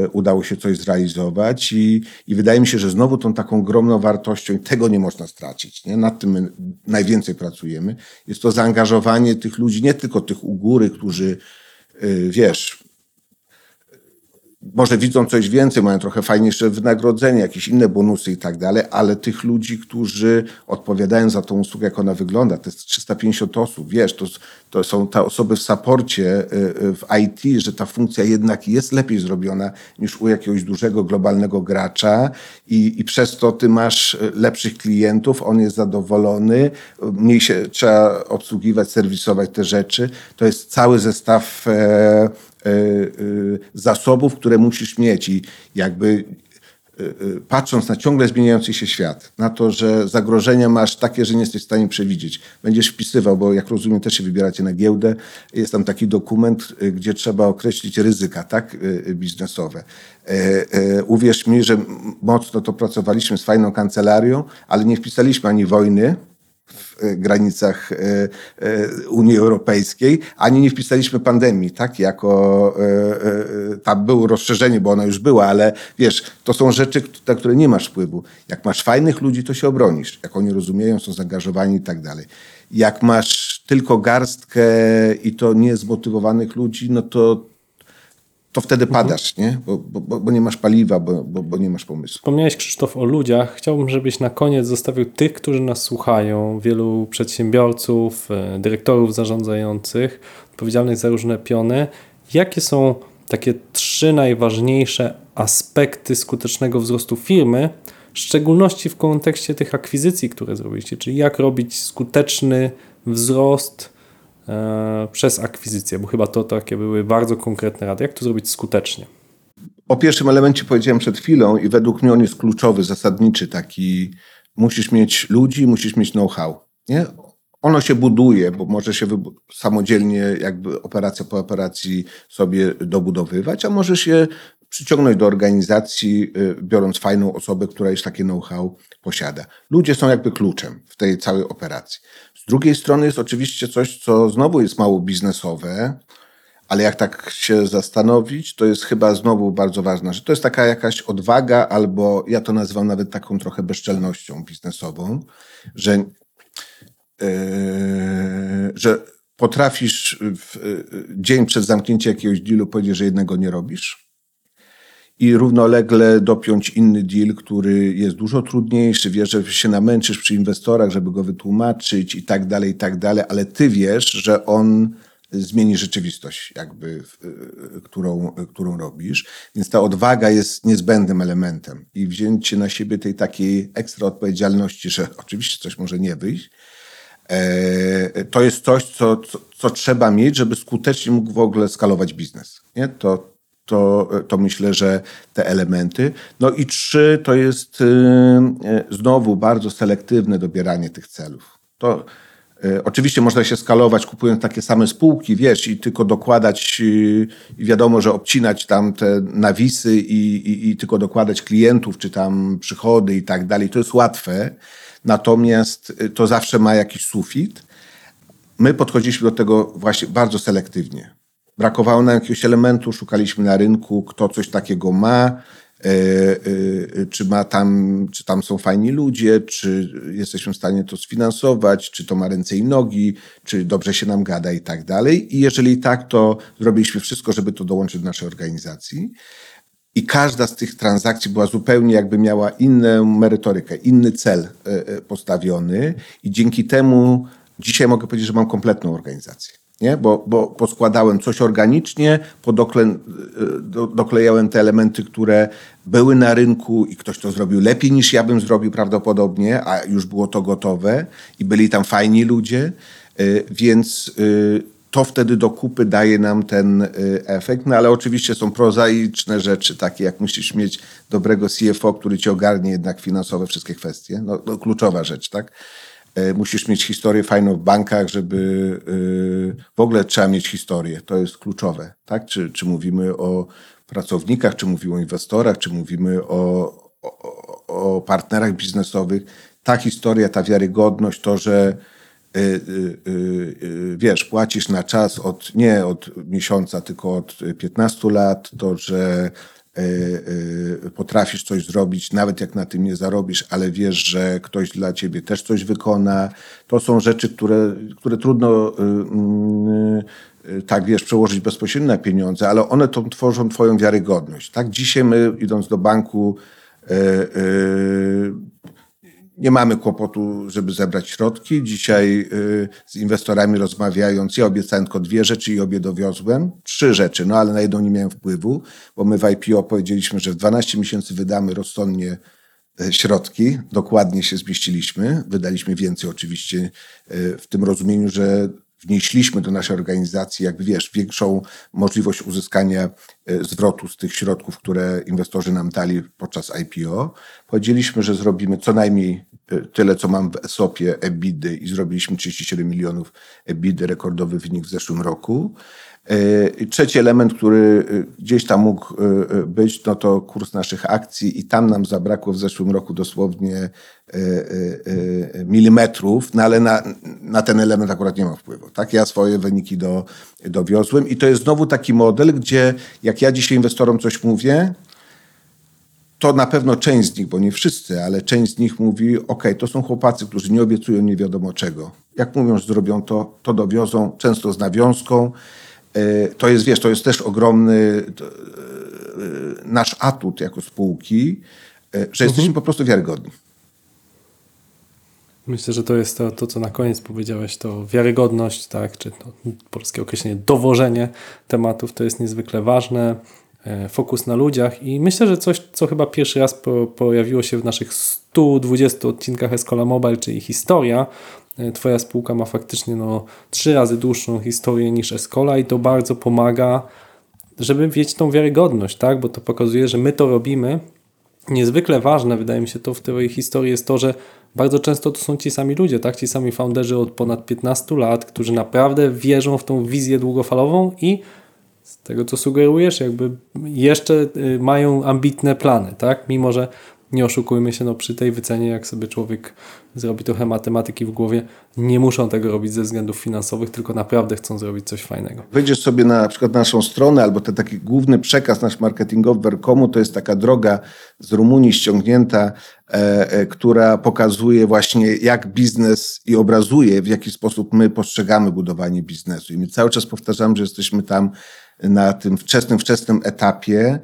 y, udało się coś zrealizować I, i wydaje mi się, że znowu tą taką ogromną wartością i tego nie można stracić, nie? nad tym najwięcej pracujemy, jest to zaangażowanie tych ludzi, nie tylko tych u góry, którzy y, wiesz, może widzą coś więcej, mają trochę fajniejsze wynagrodzenie, jakieś inne bonusy i tak dalej, ale tych ludzi, którzy odpowiadają za tą usługę, jak ona wygląda, to jest 350 osób, wiesz, to, to są te osoby w saporcie, y, y, w IT, że ta funkcja jednak jest lepiej zrobiona niż u jakiegoś dużego globalnego gracza i, i przez to ty masz y, lepszych klientów, on jest zadowolony, mniej się trzeba obsługiwać, serwisować te rzeczy. To jest cały zestaw e, zasobów, które musisz mieć i jakby e, patrząc na ciągle zmieniający się świat, na to, że zagrożenia masz takie, że nie jesteś w stanie przewidzieć. Będziesz wpisywał, bo jak rozumiem, też się wybieracie na giełdę. Jest tam taki dokument, gdzie trzeba określić ryzyka, tak, biznesowe. Uwierz mi, że mocno to pracowaliśmy z fajną kancelarią, ale nie wpisaliśmy ani wojny, w e, granicach e, e, Unii Europejskiej, ani nie wpisaliśmy pandemii, tak, jako tam było rozszerzenie, bo ona już była, ale wiesz, to są rzeczy, na które nie masz wpływu. Jak masz fajnych ludzi, to się obronisz. Jak oni rozumieją, są zaangażowani i tak dalej. Jak masz tylko garstkę i to niezmotywowanych ludzi, no to to wtedy mhm. padasz, nie? Bo, bo, bo nie masz paliwa, bo, bo, bo nie masz pomysłu. Wspomniałeś, Krzysztof, o ludziach. Chciałbym, żebyś na koniec zostawił tych, którzy nas słuchają, wielu przedsiębiorców, e, dyrektorów zarządzających, odpowiedzialnych za różne piony. Jakie są takie trzy najważniejsze aspekty skutecznego wzrostu firmy, w szczególności w kontekście tych akwizycji, które zrobiliście, czyli jak robić skuteczny wzrost przez akwizycję, bo chyba to takie były bardzo konkretne rady. Jak to zrobić skutecznie? O pierwszym elemencie powiedziałem przed chwilą i według mnie on jest kluczowy, zasadniczy taki. Musisz mieć ludzi, musisz mieć know-how. Nie? Ono się buduje, bo może się samodzielnie jakby operacja po operacji sobie dobudowywać, a może się przyciągnąć do organizacji, y, biorąc fajną osobę, która już takie know-how posiada. Ludzie są jakby kluczem w tej całej operacji. Z drugiej strony jest oczywiście coś, co znowu jest mało biznesowe, ale jak tak się zastanowić, to jest chyba znowu bardzo ważne, że to jest taka jakaś odwaga, albo ja to nazywam nawet taką trochę bezczelnością biznesową, że, yy, że potrafisz w, yy, dzień przed zamknięciem jakiegoś dealu powiedzieć, że jednego nie robisz i równolegle dopiąć inny deal, który jest dużo trudniejszy, wiesz, że się namęczysz przy inwestorach, żeby go wytłumaczyć i tak dalej, i tak dalej, ale ty wiesz, że on zmieni rzeczywistość, jakby, którą, którą robisz. Więc ta odwaga jest niezbędnym elementem i wzięcie na siebie tej takiej ekstra odpowiedzialności, że oczywiście coś może nie wyjść, e, to jest coś, co, co, co trzeba mieć, żeby skutecznie mógł w ogóle skalować biznes. Nie? To, to, to myślę, że te elementy. No i trzy to jest y, y, znowu bardzo selektywne dobieranie tych celów. To y, oczywiście można się skalować kupując takie same spółki, wiesz, i tylko dokładać i wiadomo, że obcinać tam te nawisy i, i, i tylko dokładać klientów, czy tam przychody i tak dalej. To jest łatwe. Natomiast to zawsze ma jakiś sufit. My podchodziliśmy do tego właśnie bardzo selektywnie brakowało nam jakiegoś elementu, szukaliśmy na rynku, kto coś takiego ma. czy ma tam, czy tam są fajni ludzie, czy jesteśmy w stanie to sfinansować, czy to ma ręce i nogi, czy dobrze się nam gada i tak dalej. I jeżeli tak, to zrobiliśmy wszystko, żeby to dołączyć do naszej organizacji. I każda z tych transakcji była zupełnie jakby miała inną merytorykę, inny cel postawiony, i dzięki temu dzisiaj mogę powiedzieć, że mam kompletną organizację nie? Bo, bo poskładałem coś organicznie, podokle, e, do, doklejałem te elementy, które były na rynku i ktoś to zrobił lepiej niż ja bym zrobił prawdopodobnie, a już było to gotowe i byli tam fajni ludzie, e, więc e, to wtedy do kupy daje nam ten efekt, no ale oczywiście są prozaiczne rzeczy, takie jak musisz mieć dobrego CFO, który ci ogarnie jednak finansowe wszystkie kwestie, no, no kluczowa rzecz, tak? E, musisz mieć historię fajną w bankach, żeby e, w ogóle trzeba mieć historię. To jest kluczowe, tak? Czy, czy mówimy o pracownikach, czy mówimy o inwestorach, czy mówimy o, o, o partnerach biznesowych. Ta historia, ta wiarygodność, to, że e, wiesz, płacisz na czas od, nie od miesiąca, tylko od 15 lat, to, że potrafisz coś zrobić, nawet jak na tym nie zarobisz, ale wiesz, że ktoś dla ciebie też coś wykona. To są rzeczy, które, które trudno y, mm, y, tak wiesz, przełożyć bezpośrednio na pieniądze, ale one to tworzą twoją wiarygodność. Tak dzisiaj my idąc do banku e, nie mamy kłopotu, żeby zebrać środki. Dzisiaj y, z inwestorami rozmawiając, ja obiecałem tylko dwie rzeczy i obie dowiozłem. Trzy rzeczy, no ale na jedną nie miałem wpływu, bo my w IPO powiedzieliśmy, że w 12 miesięcy wydamy rozsądnie y, środki. Dokładnie się zmieściliśmy. Wydaliśmy więcej oczywiście y, w tym rozumieniu, że wnieśliśmy do naszej organizacji, jakby wiesz, większą możliwość uzyskania e, zwrotu z tych środków, które inwestorzy nam dali podczas IPO. Powiedzieliśmy, że zrobimy co najmniej e, tyle, co mam w ESOP-ie EBIDy i zrobiliśmy 37 milionów EBIDy, rekordowy wynik w zeszłym roku. E, trzeci element, który gdzieś tam mógł być, no to kurs naszych akcji i tam nam zabrakło w zeszłym roku dosłownie E, e, e, milimetrów, no ale na, na ten element akurat nie mam wpływu. Tak, ja swoje wyniki do, dowiozłem i to jest znowu taki model, gdzie jak ja dzisiaj inwestorom coś mówię, to na pewno część z nich, bo nie wszyscy, ale część z nich mówi, ok, to są chłopacy, którzy nie obiecują nie wiadomo czego. Jak mówią, że zrobią to, to dowiozą, często z nawiązką. To jest, wiesz, to jest też ogromny nasz atut jako spółki, że jesteśmy mhm. po prostu wiarygodni. Myślę, że to jest to, to, co na koniec powiedziałeś, to wiarygodność, tak, czy to polskie określenie dowożenie tematów, to jest niezwykle ważne. E, fokus na ludziach i myślę, że coś, co chyba pierwszy raz po, pojawiło się w naszych 120 odcinkach Escola Mobile, czyli historia. E, twoja spółka ma faktycznie no, trzy razy dłuższą historię niż Escola i to bardzo pomaga, żeby mieć tą wiarygodność, tak? bo to pokazuje, że my to robimy. Niezwykle ważne, wydaje mi się, to w tej historii jest to, że bardzo często to są ci sami ludzie, tak? Ci sami founderzy od ponad 15 lat, którzy naprawdę wierzą w tą wizję długofalową i z tego co sugerujesz, jakby jeszcze y, mają ambitne plany, tak? Mimo, że nie oszukujmy się, no przy tej wycenie, jak sobie człowiek zrobi trochę matematyki w głowie, nie muszą tego robić ze względów finansowych, tylko naprawdę chcą zrobić coś fajnego. Wejdziesz sobie na, na przykład naszą stronę, albo ten taki główny przekaz nasz marketingowy Werkomu, to jest taka droga z Rumunii ściągnięta, e, e, która pokazuje właśnie jak biznes i obrazuje, w jaki sposób my postrzegamy budowanie biznesu. I my cały czas powtarzamy, że jesteśmy tam na tym wczesnym, wczesnym etapie,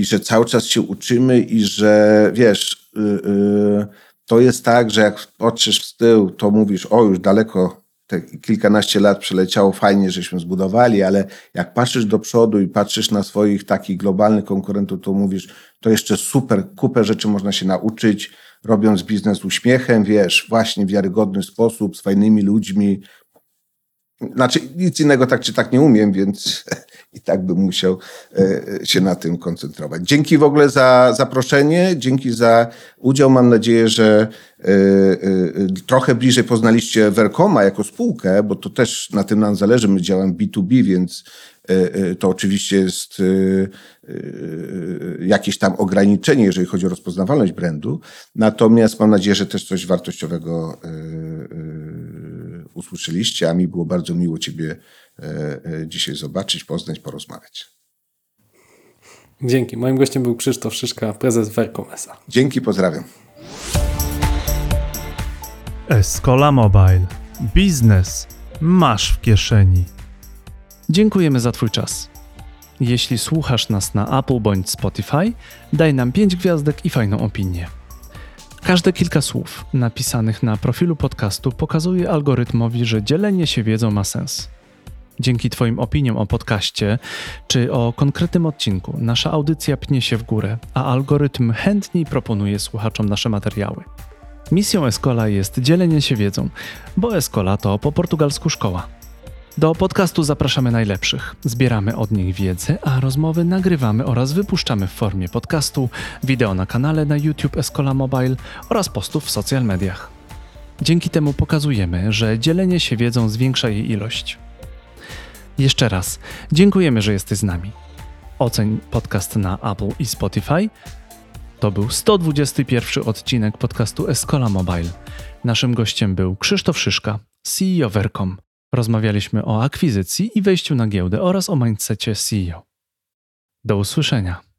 i że cały czas się uczymy i że wiesz, yy, to jest tak, że jak patrzysz w tył, to mówisz, o już daleko, te kilkanaście lat przeleciało, fajnie, żeśmy zbudowali, ale jak patrzysz do przodu i patrzysz na swoich takich globalnych konkurentów, to mówisz, to jeszcze super, kupę rzeczy można się nauczyć, robiąc biznes uśmiechem, wiesz, właśnie w wiarygodny sposób, z fajnymi ludźmi, znaczy, nic innego tak czy tak nie umiem, więc i tak bym musiał e, się na tym koncentrować. Dzięki w ogóle za zaproszenie, dzięki za udział. Mam nadzieję, że e, e, trochę bliżej poznaliście Werkoma jako spółkę, bo to też na tym nam zależy. My działamy B2B, więc to oczywiście jest jakieś tam ograniczenie, jeżeli chodzi o rozpoznawalność brandu. Natomiast mam nadzieję, że też coś wartościowego usłyszeliście, a mi było bardzo miło Ciebie dzisiaj zobaczyć, poznać, porozmawiać. Dzięki. Moim gościem był Krzysztof Szyszka, prezes Vercom SA. Dzięki, pozdrawiam. Escola Mobile. Biznes masz w kieszeni. Dziękujemy za Twój czas. Jeśli słuchasz nas na Apple bądź Spotify, daj nam 5 gwiazdek i fajną opinię. Każde kilka słów napisanych na profilu podcastu pokazuje algorytmowi, że dzielenie się wiedzą ma sens. Dzięki Twoim opiniom o podcaście czy o konkretnym odcinku, nasza audycja pnie się w górę, a algorytm chętniej proponuje słuchaczom nasze materiały. Misją Escola jest dzielenie się wiedzą, bo Escola to po portugalsku szkoła. Do podcastu zapraszamy najlepszych. Zbieramy od nich wiedzę, a rozmowy nagrywamy oraz wypuszczamy w formie podcastu, wideo na kanale na YouTube Escola Mobile oraz postów w social mediach. Dzięki temu pokazujemy, że dzielenie się wiedzą zwiększa jej ilość. Jeszcze raz, dziękujemy, że jesteś z nami. Oceń podcast na Apple i Spotify. To był 121 odcinek podcastu Escola Mobile. Naszym gościem był Krzysztof Szyszka, CEO Vercom. Rozmawialiśmy o akwizycji i wejściu na giełdę oraz o mindsetie CEO. Do usłyszenia.